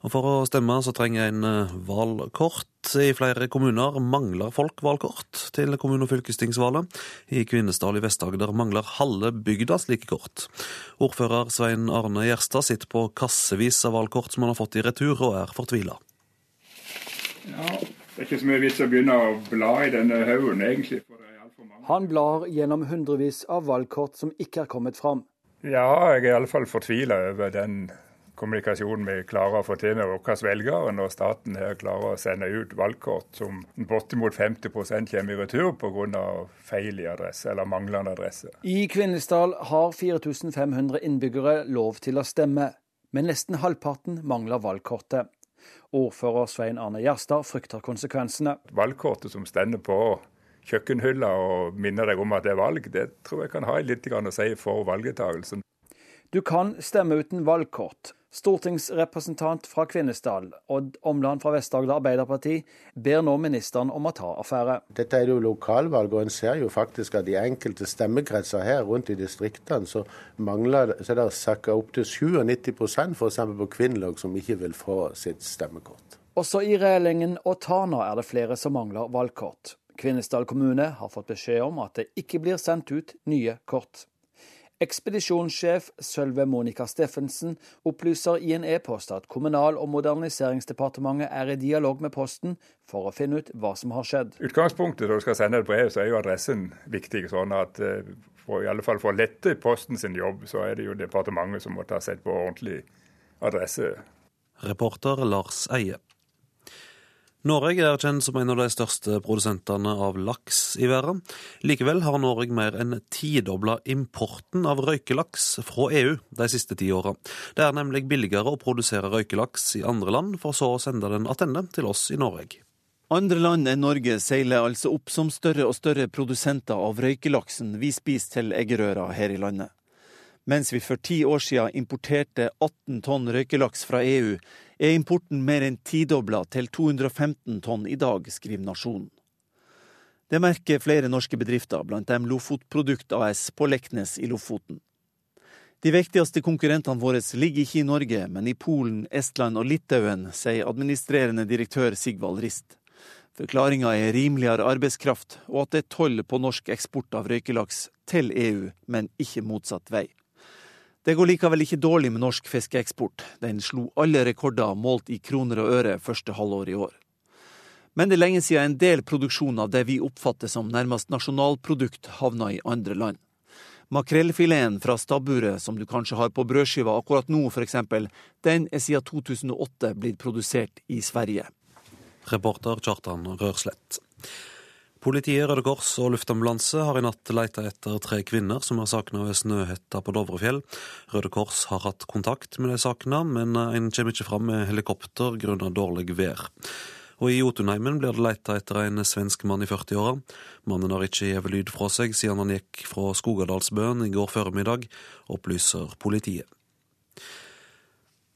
Speaker 26: Og For å stemme så trenger en eh, valgkort. I flere kommuner mangler folk valgkort til kommune- og fylkestingsvalget. I Kvinesdal i Vest-Agder mangler halve bygda slike kort. Ordfører Svein Arne Gjerstad sitter på kassevis av valgkort som han har fått i retur, og er fortvila.
Speaker 17: Ja, det er ikke så mye vits å begynne å bla i denne haugen, egentlig. for det er alt for mange.
Speaker 18: Han blar gjennom hundrevis av valgkort som ikke er kommet fram.
Speaker 17: Ja, jeg er iallfall fortvila over den kommunikasjonen vi klarer å få til med våre velgere, når staten her klarer å sende ut valgkort som bortimot 50% kommer i retur pga. feil i adresse eller manglende adresse.
Speaker 18: I Kvinesdal har 4500 innbyggere lov til å stemme, men nesten halvparten mangler valgkortet. Ordfører Svein Arne Gjerstad frykter konsekvensene.
Speaker 17: Valgkortet som stender på kjøkkenhylla og minner deg om at det er valg, det tror jeg kan ha litt å si for valgdeltakelsen.
Speaker 18: Du kan stemme uten valgkort. Stortingsrepresentant fra Kvinesdal, Odd Omland fra Vest-Agder Arbeiderparti, ber nå ministeren om å ta affære.
Speaker 30: Dette er jo lokalvalg, og en ser jo faktisk at i enkelte stemmekretser her rundt i distriktene, så mangler så er det sakka opp til 97 f.eks. på Kvinnlog som ikke vil få sitt stemmekort.
Speaker 18: Også i Rælingen og Tana er det flere som mangler valgkort. Kvinesdal kommune har fått beskjed om at det ikke blir sendt ut nye kort. Ekspedisjonssjef Sølve Monica Steffensen opplyser i en e-post at Kommunal- og moderniseringsdepartementet er i dialog med Posten for å finne ut hva som har skjedd.
Speaker 17: Utgangspunktet når du skal sende et brev, så er jo adressen viktig. sånn at eh, for, i alle fall for å lette Posten sin jobb, så er det jo departementet som må ta sett på ordentlig adresse.
Speaker 26: Reporter Lars Eie. Norge er kjent som en av de største produsentene av laks i verden. Likevel har Norge mer enn tidobla importen av røykelaks fra EU de siste ti åra. Det er nemlig billigere å produsere røykelaks i andre land, for så å sende den tilbake til oss i Norge.
Speaker 31: Andre land enn Norge seiler altså opp som større og større produsenter av røykelaksen vi spiser til eggerøra her i landet. Mens vi for ti år siden importerte 18 tonn røykelaks fra EU, er importen mer enn tidobla til 215 tonn i dag, skriver Nasjonen. Det merker flere norske bedrifter, blant dem Lofotprodukt AS på Leknes i Lofoten. De viktigste konkurrentene våre ligger ikke i Norge, men i Polen, Estland og Litauen, sier administrerende direktør Sigvald Rist. Forklaringa er rimeligere arbeidskraft, og at det er toll på norsk eksport av røykelaks til EU, men ikke motsatt vei. Det går likevel ikke dårlig med norsk fiskeeksport. Den slo alle rekorder målt i kroner og øre første halvår i år. Men det er lenge siden en del produksjon av det vi oppfatter som nærmest nasjonalprodukt, havna i andre land. Makrellfileten fra stabburet som du kanskje har på brødskiva akkurat nå, f.eks., den er siden 2008 blitt produsert i Sverige.
Speaker 26: Reporter Kjartan Rørslett. Politiet, Røde Kors og luftambulanse har i natt leita etter tre kvinner som er savna ved Snøhetta på Dovrefjell. Røde Kors har hatt kontakt med de savna, men en kommer ikke fram med helikopter grunnet dårlig vær. Og I Jotunheimen blir det leita etter en svensk mann i 40-åra. Mannen har ikke gitt lyd fra seg siden han gikk fra Skogadalsbøen i går formiddag, opplyser politiet.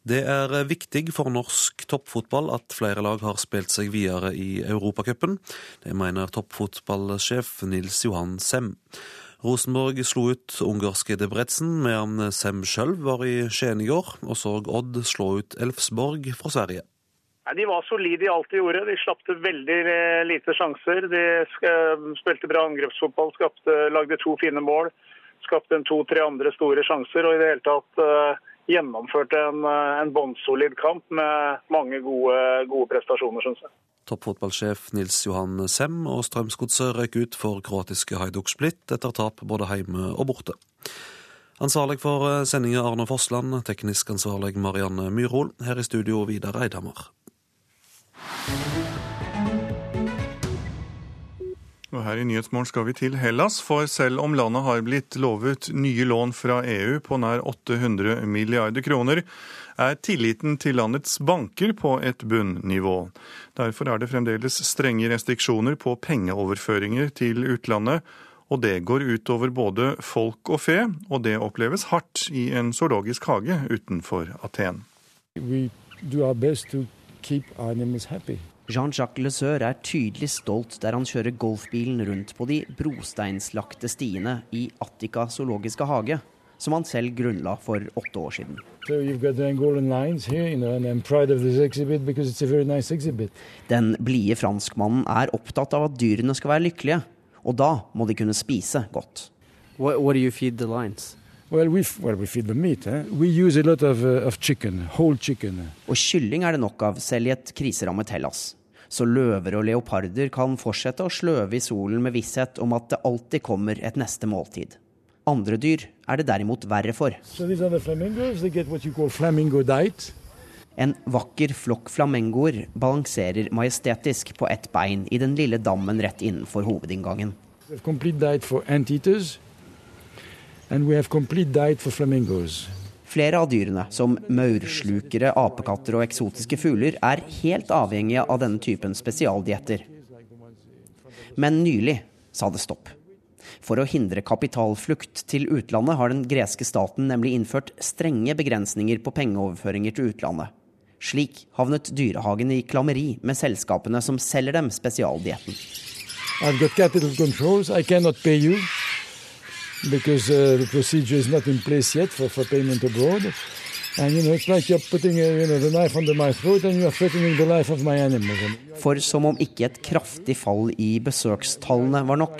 Speaker 26: Det er viktig for norsk toppfotball at flere lag har spilt seg videre i Europacupen. Det mener toppfotballsjef Nils Johan Sem. Rosenborg slo ut ungarske Debretzen, medan Sem sjøl var i Skien i går, og så Odd slå ut Elfsborg fra Sverige.
Speaker 32: De var solide i alt de gjorde. De slapp veldig eh, lite sjanser. De spilte bra angrepsfotball, skapte, lagde to fine mål. Skapte to-tre andre store sjanser. og i det hele tatt gjennomførte en, eh, en bånnsolid kamp med mange gode, gode prestasjoner, syns jeg.
Speaker 26: Toppfotballsjef Nils Johan Sem og Strømsgodset røyk ut for kroatiske Hajduk Split etter tap både hjemme og borte. Ansvarlig for eh, sendinga Arne Fossland, teknisk ansvarlig Marianne Myrhol. Her i studio Vidar Eidhammer.
Speaker 2: Og her i Nyhetsmorgen skal vi til Hellas, for selv om landet har blitt lovet nye lån fra EU på nær 800 milliarder kroner, er tilliten til landets banker på et bunnivå. Derfor er det fremdeles strenge restriksjoner på pengeoverføringer til utlandet, og det går utover både folk og fe, og det oppleves hardt i en zoologisk hage utenfor Aten.
Speaker 33: We do our best to keep animals happy.
Speaker 34: Jean-Jacques Leseur er tydelig stolt der han kjører golfbilen rundt på de brosteinslagte stiene i Attica zoologiske hage, som han selv grunnla for åtte år siden.
Speaker 33: So here, you know, nice
Speaker 34: Den blide franskmannen er opptatt av at dyrene skal være lykkelige, og da må de kunne spise godt.
Speaker 35: What, what do you feed the lions?
Speaker 33: Well, we, well, we feed the meat. Eh? We use a lot of, uh, of chicken, whole chicken.
Speaker 34: Og kylling er det nok av selv i et kriserammet Hellas så løver og leoparder kan fortsette å sløve i solen med visshet om at det alltid kommer et neste måltid. Andre dyr er det derimot verre for. En vakker flokk flamengoer balanserer majestetisk på ett bein i den lille dammen rett innenfor hovedinngangen.
Speaker 33: And we have complete diet for flamingos.
Speaker 34: Flere av dyrene, som maurslukere, apekatter og eksotiske fugler, er helt avhengige av denne typen spesialdietter. Men nylig sa det stopp. For å hindre kapitalflukt til utlandet har den greske staten nemlig innført strenge begrensninger på pengeoverføringer til utlandet. Slik havnet dyrehagen i klammeri med selskapene som selger dem spesialdietten.
Speaker 33: I've got capital controls. I cannot pay you because uh, the procedure is not in place yet for, for payment abroad. And you know, it's like you're putting a, you know, the knife under my throat and you're threatening the life of my animals.
Speaker 34: For som om ikke et kraftig fall i besøkstallene var nok.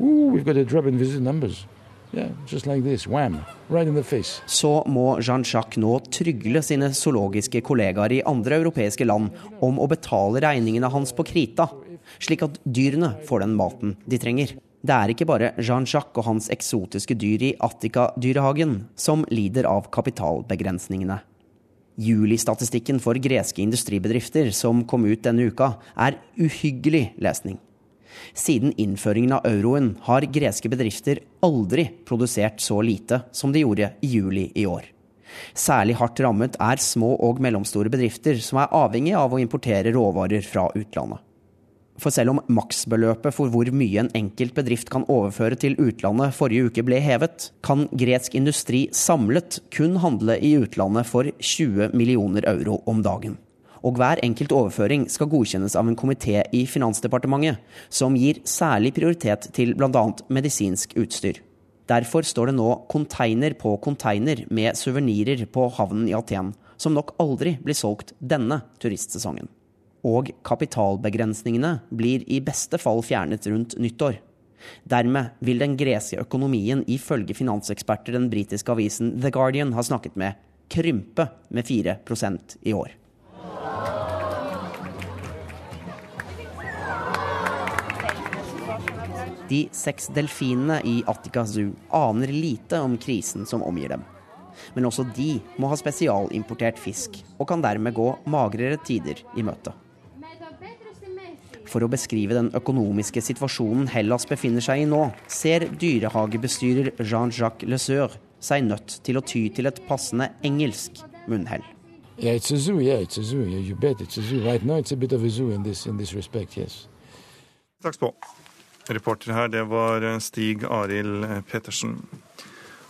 Speaker 33: Ooh, we've got a drop in visit numbers. Yeah, just like this, wham, right in the face.
Speaker 34: Så må Jean-Jacques nå trygle sine zoologiske kollegaer i andre europeiske land om å betale regningene hans på krita, slik at dyrene får den maten de trenger. Det er ikke bare Jean-Jacques og hans eksotiske dyr i Attica-dyrehagen som lider av kapitalbegrensningene. Julistatistikken for greske industribedrifter som kom ut denne uka, er uhyggelig lesning. Siden innføringen av euroen har greske bedrifter aldri produsert så lite som de gjorde i juli i år. Særlig hardt rammet er små og mellomstore bedrifter som er avhengig av å importere råvarer fra utlandet. For selv om maksbeløpet for hvor mye en enkelt bedrift kan overføre til utlandet forrige uke ble hevet, kan gresk industri samlet kun handle i utlandet for 20 millioner euro om dagen. Og hver enkelt overføring skal godkjennes av en komité i Finansdepartementet, som gir særlig prioritet til bl.a. medisinsk utstyr. Derfor står det nå konteiner på konteiner med suvenirer på havnen i Aten, som nok aldri blir solgt denne turistsesongen og kapitalbegrensningene blir i beste fall fjernet rundt nyttår. Dermed vil den greske økonomien ifølge finanseksperter den britiske avisen The Guardian har snakket med, krympe med 4% i år. De seks delfinene i Attica Zoo aner lite om krisen som omgir dem. Men også de må ha spesialimportert fisk, og kan dermed gå magrere tider i møte. For å beskrive den økonomiske situasjonen Hellas befinner seg i nå, ser dyrehagebestyrer Jean-Jacques Leseur seg nødt til å ty til et passende engelsk munnhell.
Speaker 33: Yeah, it's a zoo. Yeah, it's a zoo. Yeah, you bet it's a zoo. Right now, it's a bit of a zoo in this in this respect. Yes.
Speaker 2: Takk ha. Reporter her, det var Stig Arild Pettersen.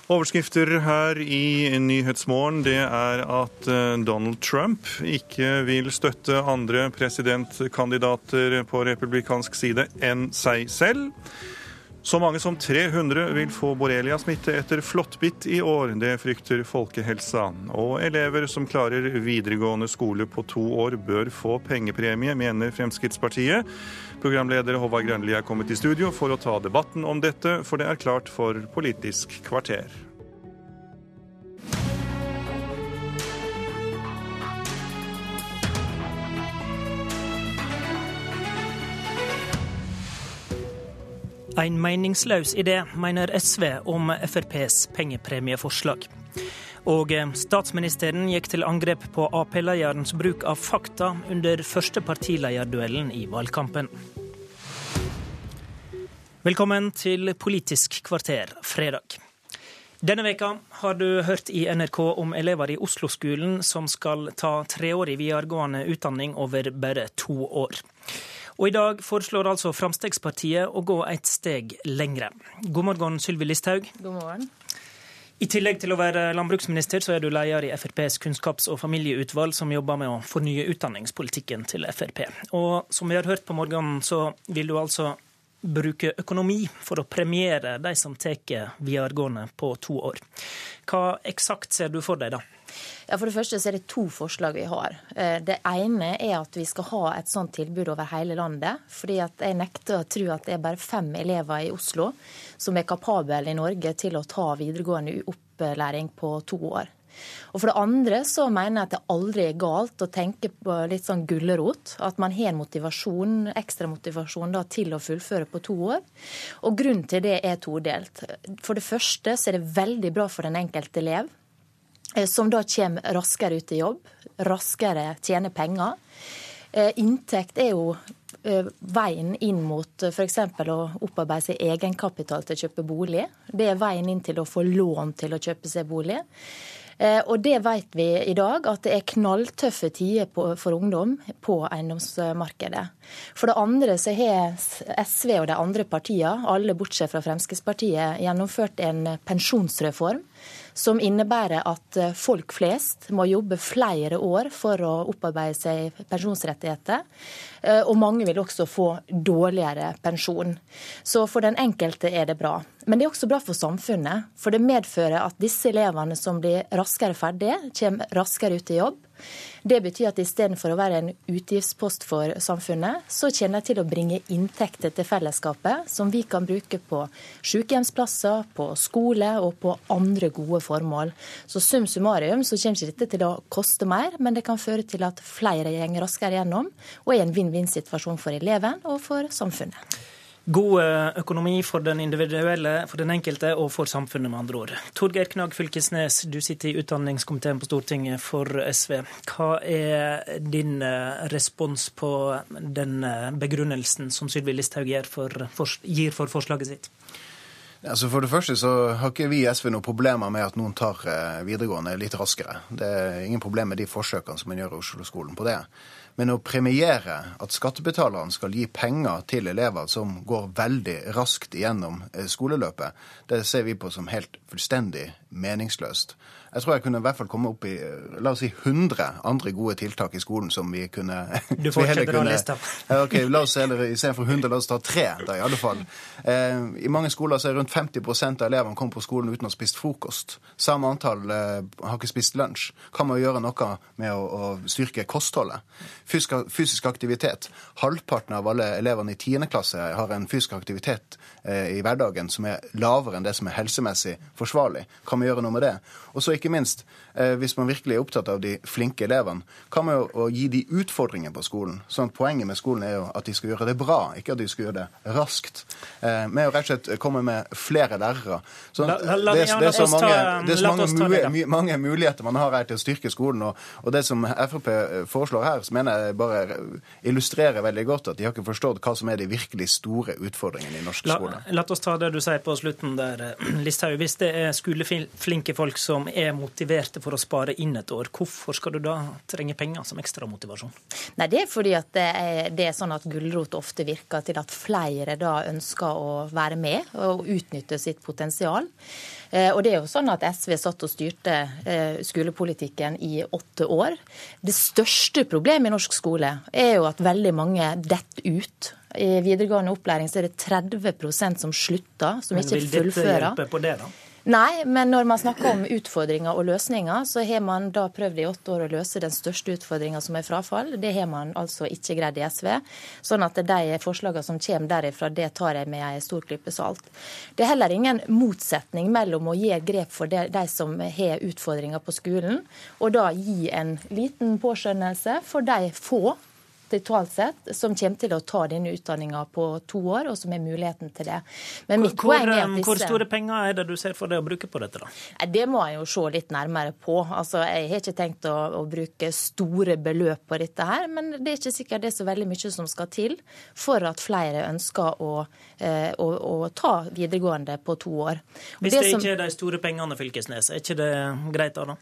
Speaker 2: Overskrifter her i Nyhetsmorgen det er at eh, Donald Trump ikke vil støtte andre presidentkandidater på republikansk side enn seg selv. Så mange som 300 vil få borrelia-smitte etter flåttbitt i år. Det frykter folkehelsa. Og elever som klarer videregående skole på to år, bør få pengepremie, mener Fremskrittspartiet. Programleder Håvard Grønli er kommet i studio for å ta debatten om dette, for det er klart for Politisk kvarter.
Speaker 36: En meningsløs idé, mener SV om FrPs pengepremieforslag. Og eh, statsministeren gikk til angrep på Ap-lederens bruk av fakta under første partilederduellen i valgkampen. Velkommen til Politisk kvarter fredag. Denne veka har du hørt i NRK om elever i Oslo-skolen som skal ta treårig videregående utdanning over bare to år. Og i dag foreslår altså Fremskrittspartiet å gå et steg lengre. God morgen, Sylvi Listhaug.
Speaker 37: God morgen.
Speaker 36: I tillegg til å være landbruksminister, så er du leder i FrPs kunnskaps- og familieutvalg, som jobber med å fornye utdanningspolitikken til Frp. Og som vi har hørt på morgenen, så vil du altså bruke økonomi for å premiere de som tar videregående på to år. Hva eksakt ser du for deg da?
Speaker 37: Ja, For det første så er det to forslag vi har. Eh, det ene er at vi skal ha et sånt tilbud over hele landet. fordi at jeg nekter å tro at det er bare fem elever i Oslo som er kapable i Norge til å ta videregående opplæring på to år. Og For det andre så mener jeg at det aldri er galt å tenke på litt sånn gulrot. At man har en motivasjon, ekstra motivasjon da, til å fullføre på to år. Og Grunnen til det er todelt. For det første så er det veldig bra for den enkelte elev. Eh, som da kommer raskere ut i jobb, raskere tjener penger. Eh, inntekt er jo eh, veien inn mot f.eks. å opparbeide seg egenkapital til å kjøpe bolig. Det er veien inn til å få lån til å kjøpe seg bolig. Og det vet vi i dag, at det er knalltøffe tider for ungdom på eiendomsmarkedet. For det andre så har SV og de andre partiene, alle bortsett fra Fremskrittspartiet, gjennomført en pensjonsreform som innebærer at eh, folk flest må jobbe flere år for å opparbeide seg pensjonsrettigheter. Eh, og mange vil også få dårligere pensjon. Så for den enkelte er det bra. Men det er også bra for samfunnet. For det medfører at disse elevene som blir raskere ferdige, kommer raskere ut i jobb. Det betyr at istedenfor å være en utgiftspost for samfunnet, så kommer de til å bringe inntekter til fellesskapet som vi kan bruke på sykehjemsplasser, på skole og på andre gode formål. Så sum summarum så kommer ikke dette til å koste mer, men det kan føre til at flere går raskere gjennom, og er en vinn-vinn-situasjon for eleven og for samfunnet.
Speaker 36: God eh, økonomi for den individuelle, for den enkelte og for samfunnet, med andre ord. Torgeir Knag Fylkesnes, du sitter i utdanningskomiteen på Stortinget for SV. Hva er din eh, respons på den eh, begrunnelsen som Sylvi Listhaug gir for, gir for forslaget sitt?
Speaker 38: Altså For det første så har ikke vi i SV noen problemer med at noen tar videregående litt raskere. Det er ingen problem med de forsøkene som man gjør i Oslo-skolen på det. Men å premiere at skattebetalerne skal gi penger til elever som går veldig raskt igjennom eh, skoleløpet, det ser vi på som helt fullstendig meningsløst. Jeg tror jeg kunne i hvert fall komme opp i la oss si 100 andre gode tiltak i skolen som vi kunne
Speaker 36: Du [LAUGHS] fortsetter å liste opp.
Speaker 38: ok, la oss heller Istedenfor 100, la oss ta tre, da i alle fall. Eh, I mange skoler så er rundt 50% av elevene kommet på skolen uten å ha spist frokost. Samme antall eh, har ikke spist lunsj. Kan man gjøre noe med å, å styrke kostholdet? Fysisk, aktivitet. Halvparten av alle elevene i 10. klasse har en fysisk aktivitet eh, i hverdagen som er lavere enn det som er helsemessig forsvarlig. Kan vi gjøre noe med det? Og så ikke minst, hvis man virkelig er opptatt av de flinke elevene, kan man jo gi de utfordringer på skolen. Sånn Poenget med skolen er jo at de skal gjøre det bra, ikke at de skal gjøre det raskt. Eh, med å rett og slett komme med flere lærere. Så det, det, er så mange, det er så mange, mange, muligheter man har her til å styrke skolen. Og, og det som Frp foreslår her, så mener jeg bare illustrerer veldig godt at de har ikke forstått hva som er de virkelig store utfordringene i norsk skole.
Speaker 36: La, la oss ta det du sier på slutten der, [CLEARS THROAT] Listhaug. Hvis det er skoleflinke folk som er motiverte for å spare inn et år, hvorfor skal du da trenge penger som ekstra motivasjon?
Speaker 37: Nei, Det er fordi at det er, det er sånn at gulrot ofte virker til at flere da ønsker å være med og utnytte sitt potensial. Eh, og det er jo sånn at SV satt og styrte eh, skolepolitikken i åtte år. Det største problemet i norsk skole er jo at veldig mange detter ut. I videregående opplæring så er det 30 som slutter, som ikke fullfører. Vil dette hjelpe
Speaker 36: på det, da?
Speaker 37: Nei, men når man snakker om utfordringer og løsninger, så har man da prøvd i åtte år å løse den største utfordringa som er frafall. Det har man altså ikke greid i SV. Sånn at de forslagene som kommer derifra, det tar jeg med en stor klype salt. Det er heller ingen motsetning mellom å gi grep for de, som har utfordringer på skolen, og da gi en liten påskjønnelse for de få totalt sett, som kommer til å ta denne utdanninga på to år, og som har muligheten til det.
Speaker 36: Men mitt hvor, poeng er at disse... Hvor store penger er det du ser for deg å bruke på dette, da?
Speaker 37: Det må jeg jo se litt nærmere på. Altså, Jeg har ikke tenkt å, å, bruke store beløp på dette her, men det er ikke sikkert det er så veldig mye som skal til for at flere ønsker å, eh, å, å ta videregående på to år.
Speaker 36: Hvis det, det som... ikke er de store pengene, Fylkesnes, er ikke det greit da? da?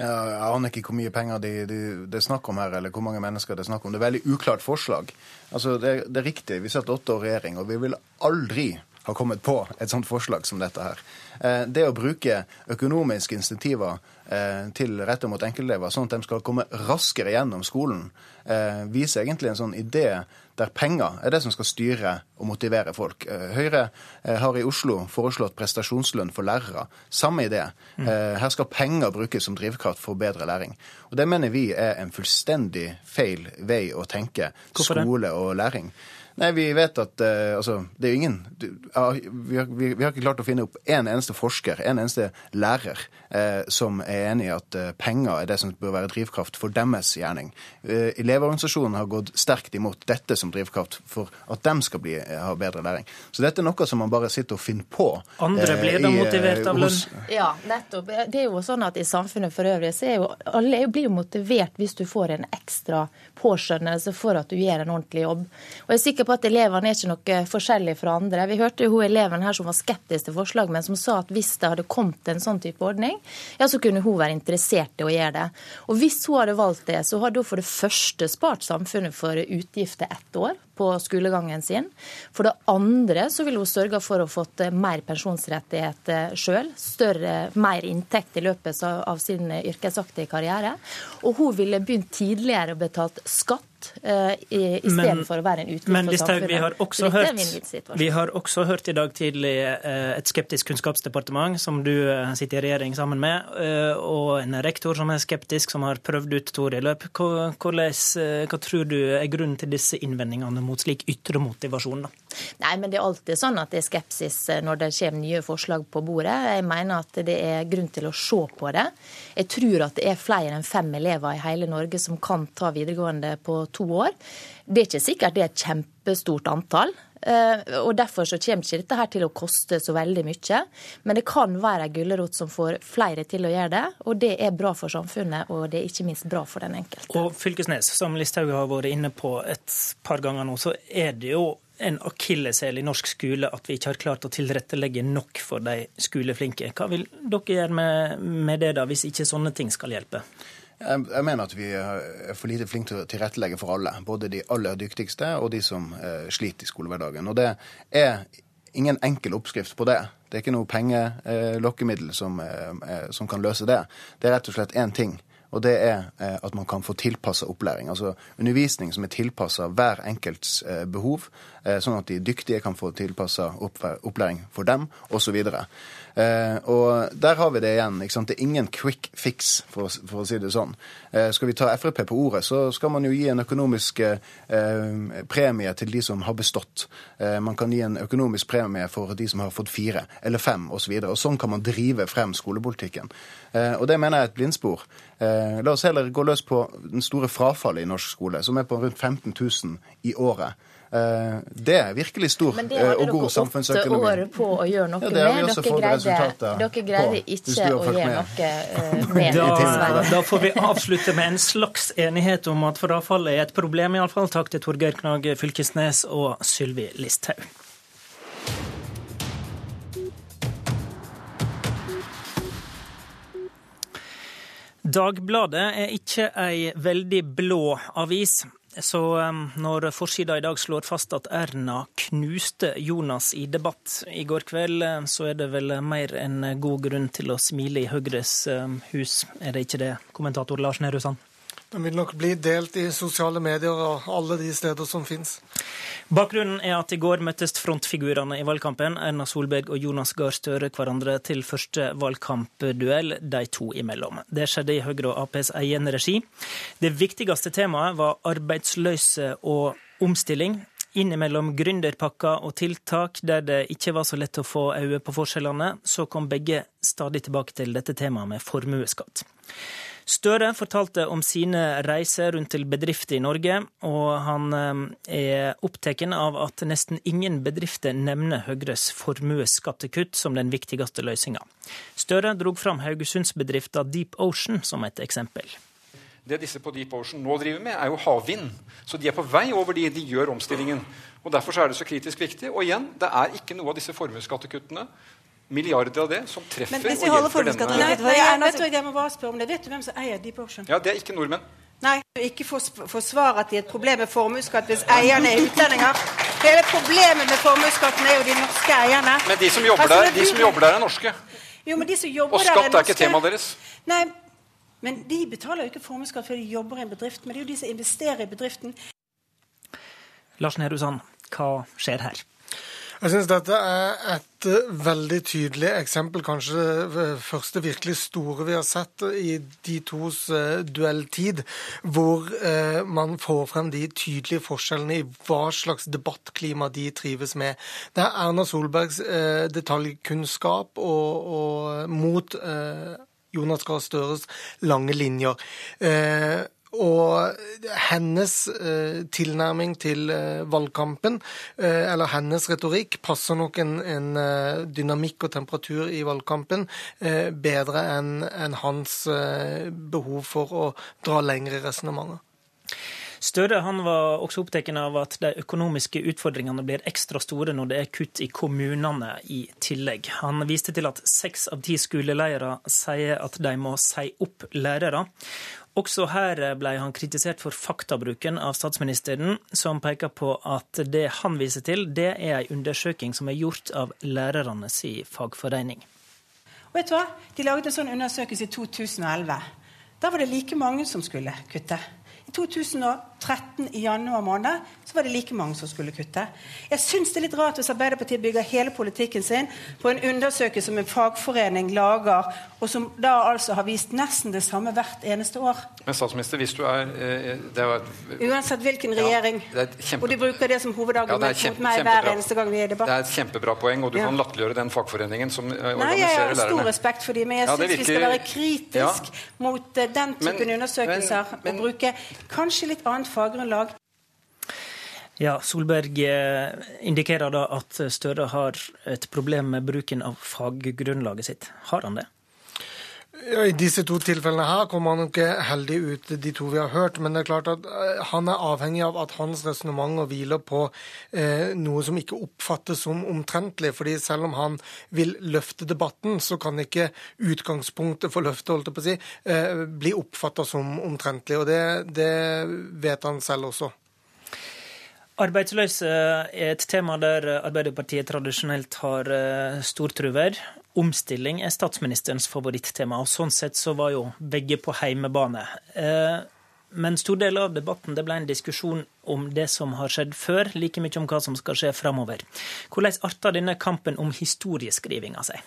Speaker 38: Jeg aner ikke hvor mye penger det de, de er snakk om her, eller hvor mange mennesker det er snakk om. Det er veldig uklart forslag. Altså, det, det er riktig, vi satt åtte år i regjering, og vi vil aldri ha kommet på et sånt forslag som dette her. Eh, det å bruke økonomiske insentiver eh, til rette mot enkeltelever, sånn at de skal komme raskere gjennom skolen, eh, viser egentlig en sånn idé der penger er det som skal styre og motivere folk. Høyre har i Oslo foreslått prestasjonslønn for lærere. Samme idé. Mm. Her skal penger brukes som drivkraft for bedre læring. Og Det mener vi er en fullstendig feil vei å tenke skole og læring. Nei, vi vet at uh, altså, det er jo ingen du, uh, vi, har, vi, vi, har, ikke klart å finne opp en eneste forsker, en eneste lærer, som er enig i at eh, penger er det som bør være drivkraft for deres gjerning. Elevorganisasjonen har gått sterkt imot dette som drivkraft for at de skal bli, ha bedre læring. Så dette er noe som man bare sitter og finner på.
Speaker 36: Andre blir da motivert av lønn?
Speaker 37: Ja, nettopp. Det er jo sånn at i samfunnet for øvrig så er jo alle blir jo motivert hvis du får en ekstra påskjønnelse for at du gjør en ordentlig jobb. Og jeg er sikker på at elevene er ikke noe forskjellig fra andre. Vi hørte jo hun eleven her som var skeptisk til forslag, men som sa at hvis det hadde kommet en sånn type ordning, ja, så kunne hun være interessert i å gjøre det. Og hvis hun hadde valgt det, så hadde hun for det første spart samfunnet for utgifter ett år på skolegangen sin. For det andre så ville hun sørga for å fått mer pensjonsrettigheter sjøl. Mer inntekt i løpet av sin yrkesaktige karriere. Og hun ville begynt tidligere å betalt skatt uh, istedenfor å være en utgift
Speaker 36: for samfunnet. Vi har, også hørt, vi har også hørt i dag tidlig uh, et skeptisk kunnskapsdepartement, som du uh, sitter i regjering sammen med, og en rektor som er skeptisk, som har prøvd ut to år i løp. Hva, hva tror du er grunnen til disse innvendingene mot slik ytre motivasjon? da?
Speaker 37: Nei, men Det er alltid sånn at det er skepsis når det kommer nye forslag på bordet. Jeg mener at det er grunn til å se på det. Jeg tror at det er flere enn fem elever i hele Norge som kan ta videregående på to år. Det er ikke sikkert det er et kjempestort antall. Eh, og Derfor så kommer ikke dette her til å koste så veldig mye. Men det kan være en gulrot som får flere til å gjøre det. Og det er bra for samfunnet, og det er ikke minst bra for den enkelte.
Speaker 36: Og Fylkesnes, som Listhaug har vært inne på et par ganger nå, så er det jo en akilleshæl i norsk skole at vi ikke har klart å tilrettelegge nok for de skoleflinke. Hva vil dere gjøre med, med det, da, hvis ikke sånne ting skal hjelpe?
Speaker 38: Jeg, jeg mener at vi er for lite flinke til å tilrettelegge for alle. Både de aller dyktigste og de som eh, sliter i skolehverdagen. Og det er ingen enkel oppskrift på det. Det er ikke noe pengelokkemiddel som, eh, som kan løse det. Det er rett og slett én ting. Og det er eh, at man kan få tilpassa opplæring. Altså undervisning som er tilpassa hver enkelts eh, behov, eh, sånn at de dyktige kan få tilpassa opplæring for dem, osv. Eh, og der har vi det igjen. ikke sant? Det er ingen quick fix, for, for å si det sånn. Eh, skal vi ta Frp på ordet, så skal man jo gi en økonomisk eh, premie til de som har bestått. Eh, man kan gi en økonomisk premie for de som har fått fire eller fem osv. Og, og sånn kan man drive frem skolepolitikken. Eh, og det mener jeg er et blindspor. Eh, la oss heller gå løs på den store frafallet i norsk skole, som er på rundt 15 000 i året. Eh, det er virkelig stor eh, og god samfunnsøkonomi.
Speaker 37: Men det hadde dere åtte år på å gjøre noe ja, med. Dere greide, dere greide ikke å gjøre noe eh, [LAUGHS] med
Speaker 36: da, da får vi avslutte med en slags enighet om at frafallet er et problem, iallfall. Takk til Torgeir Knag Fylkesnes og Sylvi Listhaug. Dagbladet er ikke ei veldig blå avis. Så når forsida i dag slår fast at Erna knuste Jonas i debatt i går kveld, så er det vel mer enn god grunn til å smile i Høyres hus, er det ikke det, kommentator Lars Nehru Sand?
Speaker 39: Den vil nok bli delt i sosiale medier og alle de steder som finnes.
Speaker 36: Bakgrunnen er at i går møttes frontfigurene i valgkampen, Erna Solberg og Jonas Gahr Støre, hverandre til første valgkampduell de to imellom. Det skjedde i Høyre og Aps egen regi. Det viktigste temaet var arbeidsløse og omstilling. Innimellom gründerpakker og tiltak der det ikke var så lett å få øye på forskjellene, så kom begge stadig tilbake til dette temaet med formuesskatt. Støre fortalte om sine reiser rundt til bedrifter i Norge, og han eh, er opptatt av at nesten ingen bedrifter nevner Høyres formuesskattekutt som den viktigste løsninga. Støre drog fram Haugesundsbedrifta Deep Ocean som et eksempel.
Speaker 40: Det disse på Deep Ocean nå driver med, er jo havvind. Så de er på vei over de, de gjør omstillingen. Og Derfor er det så kritisk viktig. Og igjen, det er ikke noe av disse formuesskattekuttene milliarder av det som treffer og hjelper denne
Speaker 29: Nei, nei, jeg, vet jeg må bare spørre om det. Vet du hvem som eier Deep Ocean?
Speaker 40: Ja, Det er ikke nordmenn.
Speaker 29: Nei, du ikke forsvare at de er et problem med formuesskatt hvis eierne er utlendinger. Hele problemet med formuesskatten er jo de norske eierne.
Speaker 40: Men de som jobber, altså, der, de som jobber der, er norske.
Speaker 29: Jo, men de som jobber
Speaker 40: og skatt er, er ikke temaet deres.
Speaker 29: Nei, men de betaler jo ikke formuesskatt før de jobber i en bedrift. Men det er jo de som investerer i bedriften.
Speaker 36: Lars Nehru Sand, hva skjer her?
Speaker 39: Jeg syns dette er et eh, veldig tydelig eksempel, kanskje det første virkelig store vi har sett i de tos eh, duelltid, hvor eh, man får frem de tydelige forskjellene i hva slags debattklima de trives med. Det er Erna Solbergs detaljkunnskap og, og mot Jonas Gahr Støres lange linjer. Og hennes eh, tilnærming til eh, valgkampen, eh, eller hennes retorikk, passer nok en, en eh, dynamikk og temperatur i valgkampen eh, bedre enn en hans eh, behov for å dra lengre resonnementer.
Speaker 36: Støre han var også opptatt av at de økonomiske utfordringene blir ekstra store når det er kutt i kommunene i tillegg. Han viste til at seks av ti skoleledere sier at de må si opp lærere. Også her ble han kritisert for faktabruken av statsministeren, som peker på at det han viser til, det er en undersøking som er gjort av lærernes fagforening.
Speaker 29: Og vet du hva? De lagde en sånn undersøkelse i 2011. Da var det like mange som skulle kutte. I 2013 i januar måned så var det like mange som skulle kutte. Jeg syns det er litt rart hvis Arbeiderpartiet bygger hele politikken sin på en undersøkelse som en fagforening lager, og som da altså har vist nesten det samme hvert eneste år.
Speaker 40: Men statsminister, hvis du er, eh, er
Speaker 29: Uansett hvilken regjering. Ja, kjempe... Og de bruker det som hovedargument ja, mot meg hver eneste gang vi er i debatt.
Speaker 40: Det er et kjempebra poeng, og du ja. kan latterliggjøre den fagforeningen som
Speaker 29: organiserer lærerne. Nei, jeg har stor respekt for dem, men jeg ja, syns virker... vi skal være kritisk mot den typen men, undersøkelser men, men, og bruke kanskje litt annet faggrunnlag.
Speaker 36: Ja, Solberg eh, indikerer da at Støre har et problem med bruken av faggrunnlaget sitt. Har han det?
Speaker 39: I disse to tilfellene her kommer han ikke heldig ut, de to vi har hørt. Men det er klart at eh, han er avhengig av at hans resonnementer hviler på eh, noe som ikke oppfattes som omtrentlig. fordi selv om han vil løfte debatten, så kan ikke utgangspunktet for løftet holdt jeg på å si, eh, bli oppfatta som omtrentlig. Og det, det vet han selv også.
Speaker 36: Arbeidsløse er et tema der Arbeiderpartiet tradisjonelt har eh, stor truverd. Omstilling er statsministerens favorittema, og sånn sett så var jo begge på heimebane. Eh, men stor del av debatten det ble en diskusjon om det som har skjedd før, like mye om hva som skal skje framover. Hvordan arter denne kampen om historieskrivinga seg?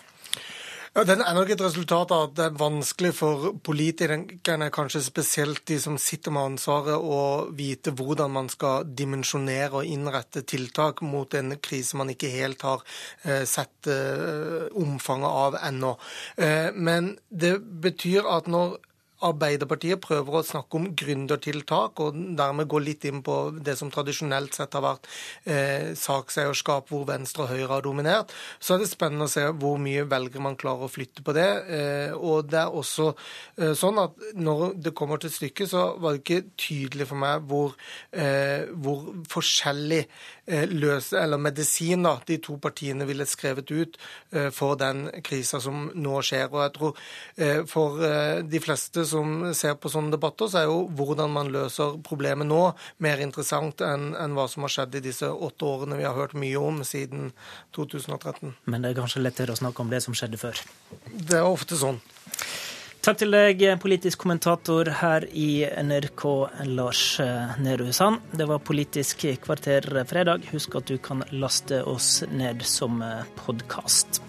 Speaker 39: Ja, Den er nok et resultat av at det er vanskelig for politikerne, kanskje spesielt de som sitter med ansvaret, å vite hvordan man skal dimensjonere og innrette tiltak mot en krise man ikke helt har eh, sett eh, omfanget av ennå. Eh, men det betyr at når Arbeiderpartiet prøver å snakke om gründertiltak, og dermed gå litt inn på det som tradisjonelt sett har vært eh, sakseierskap hvor Venstre og Høyre har dominert, så er det spennende å se hvor mye velger man klarer å flytte på det. Eh, og det er også eh, sånn at når det kommer til stykket, så var det ikke tydelig for meg hvor, eh, hvor forskjellig løse, eller medisin da, de to partiene ville skrevet ut eh, for den krisa som nå skjer. Og jeg tror for de fleste som ser på sånne debatter, så er jo hvordan man løser problemet nå, mer interessant enn hva som har skjedd i disse åtte årene vi har hørt mye om siden 2013.
Speaker 36: Men det er kanskje lettere å snakke om det som skjedde før?
Speaker 39: Det er ofte sånn.
Speaker 36: Takk til deg, politisk kommentator her i NRK, Lars Nehru Sand. Det var Politisk kvarter fredag. Husk at du kan laste oss ned som podkast.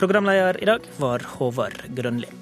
Speaker 36: Programleder i dag var Håvard Grønli.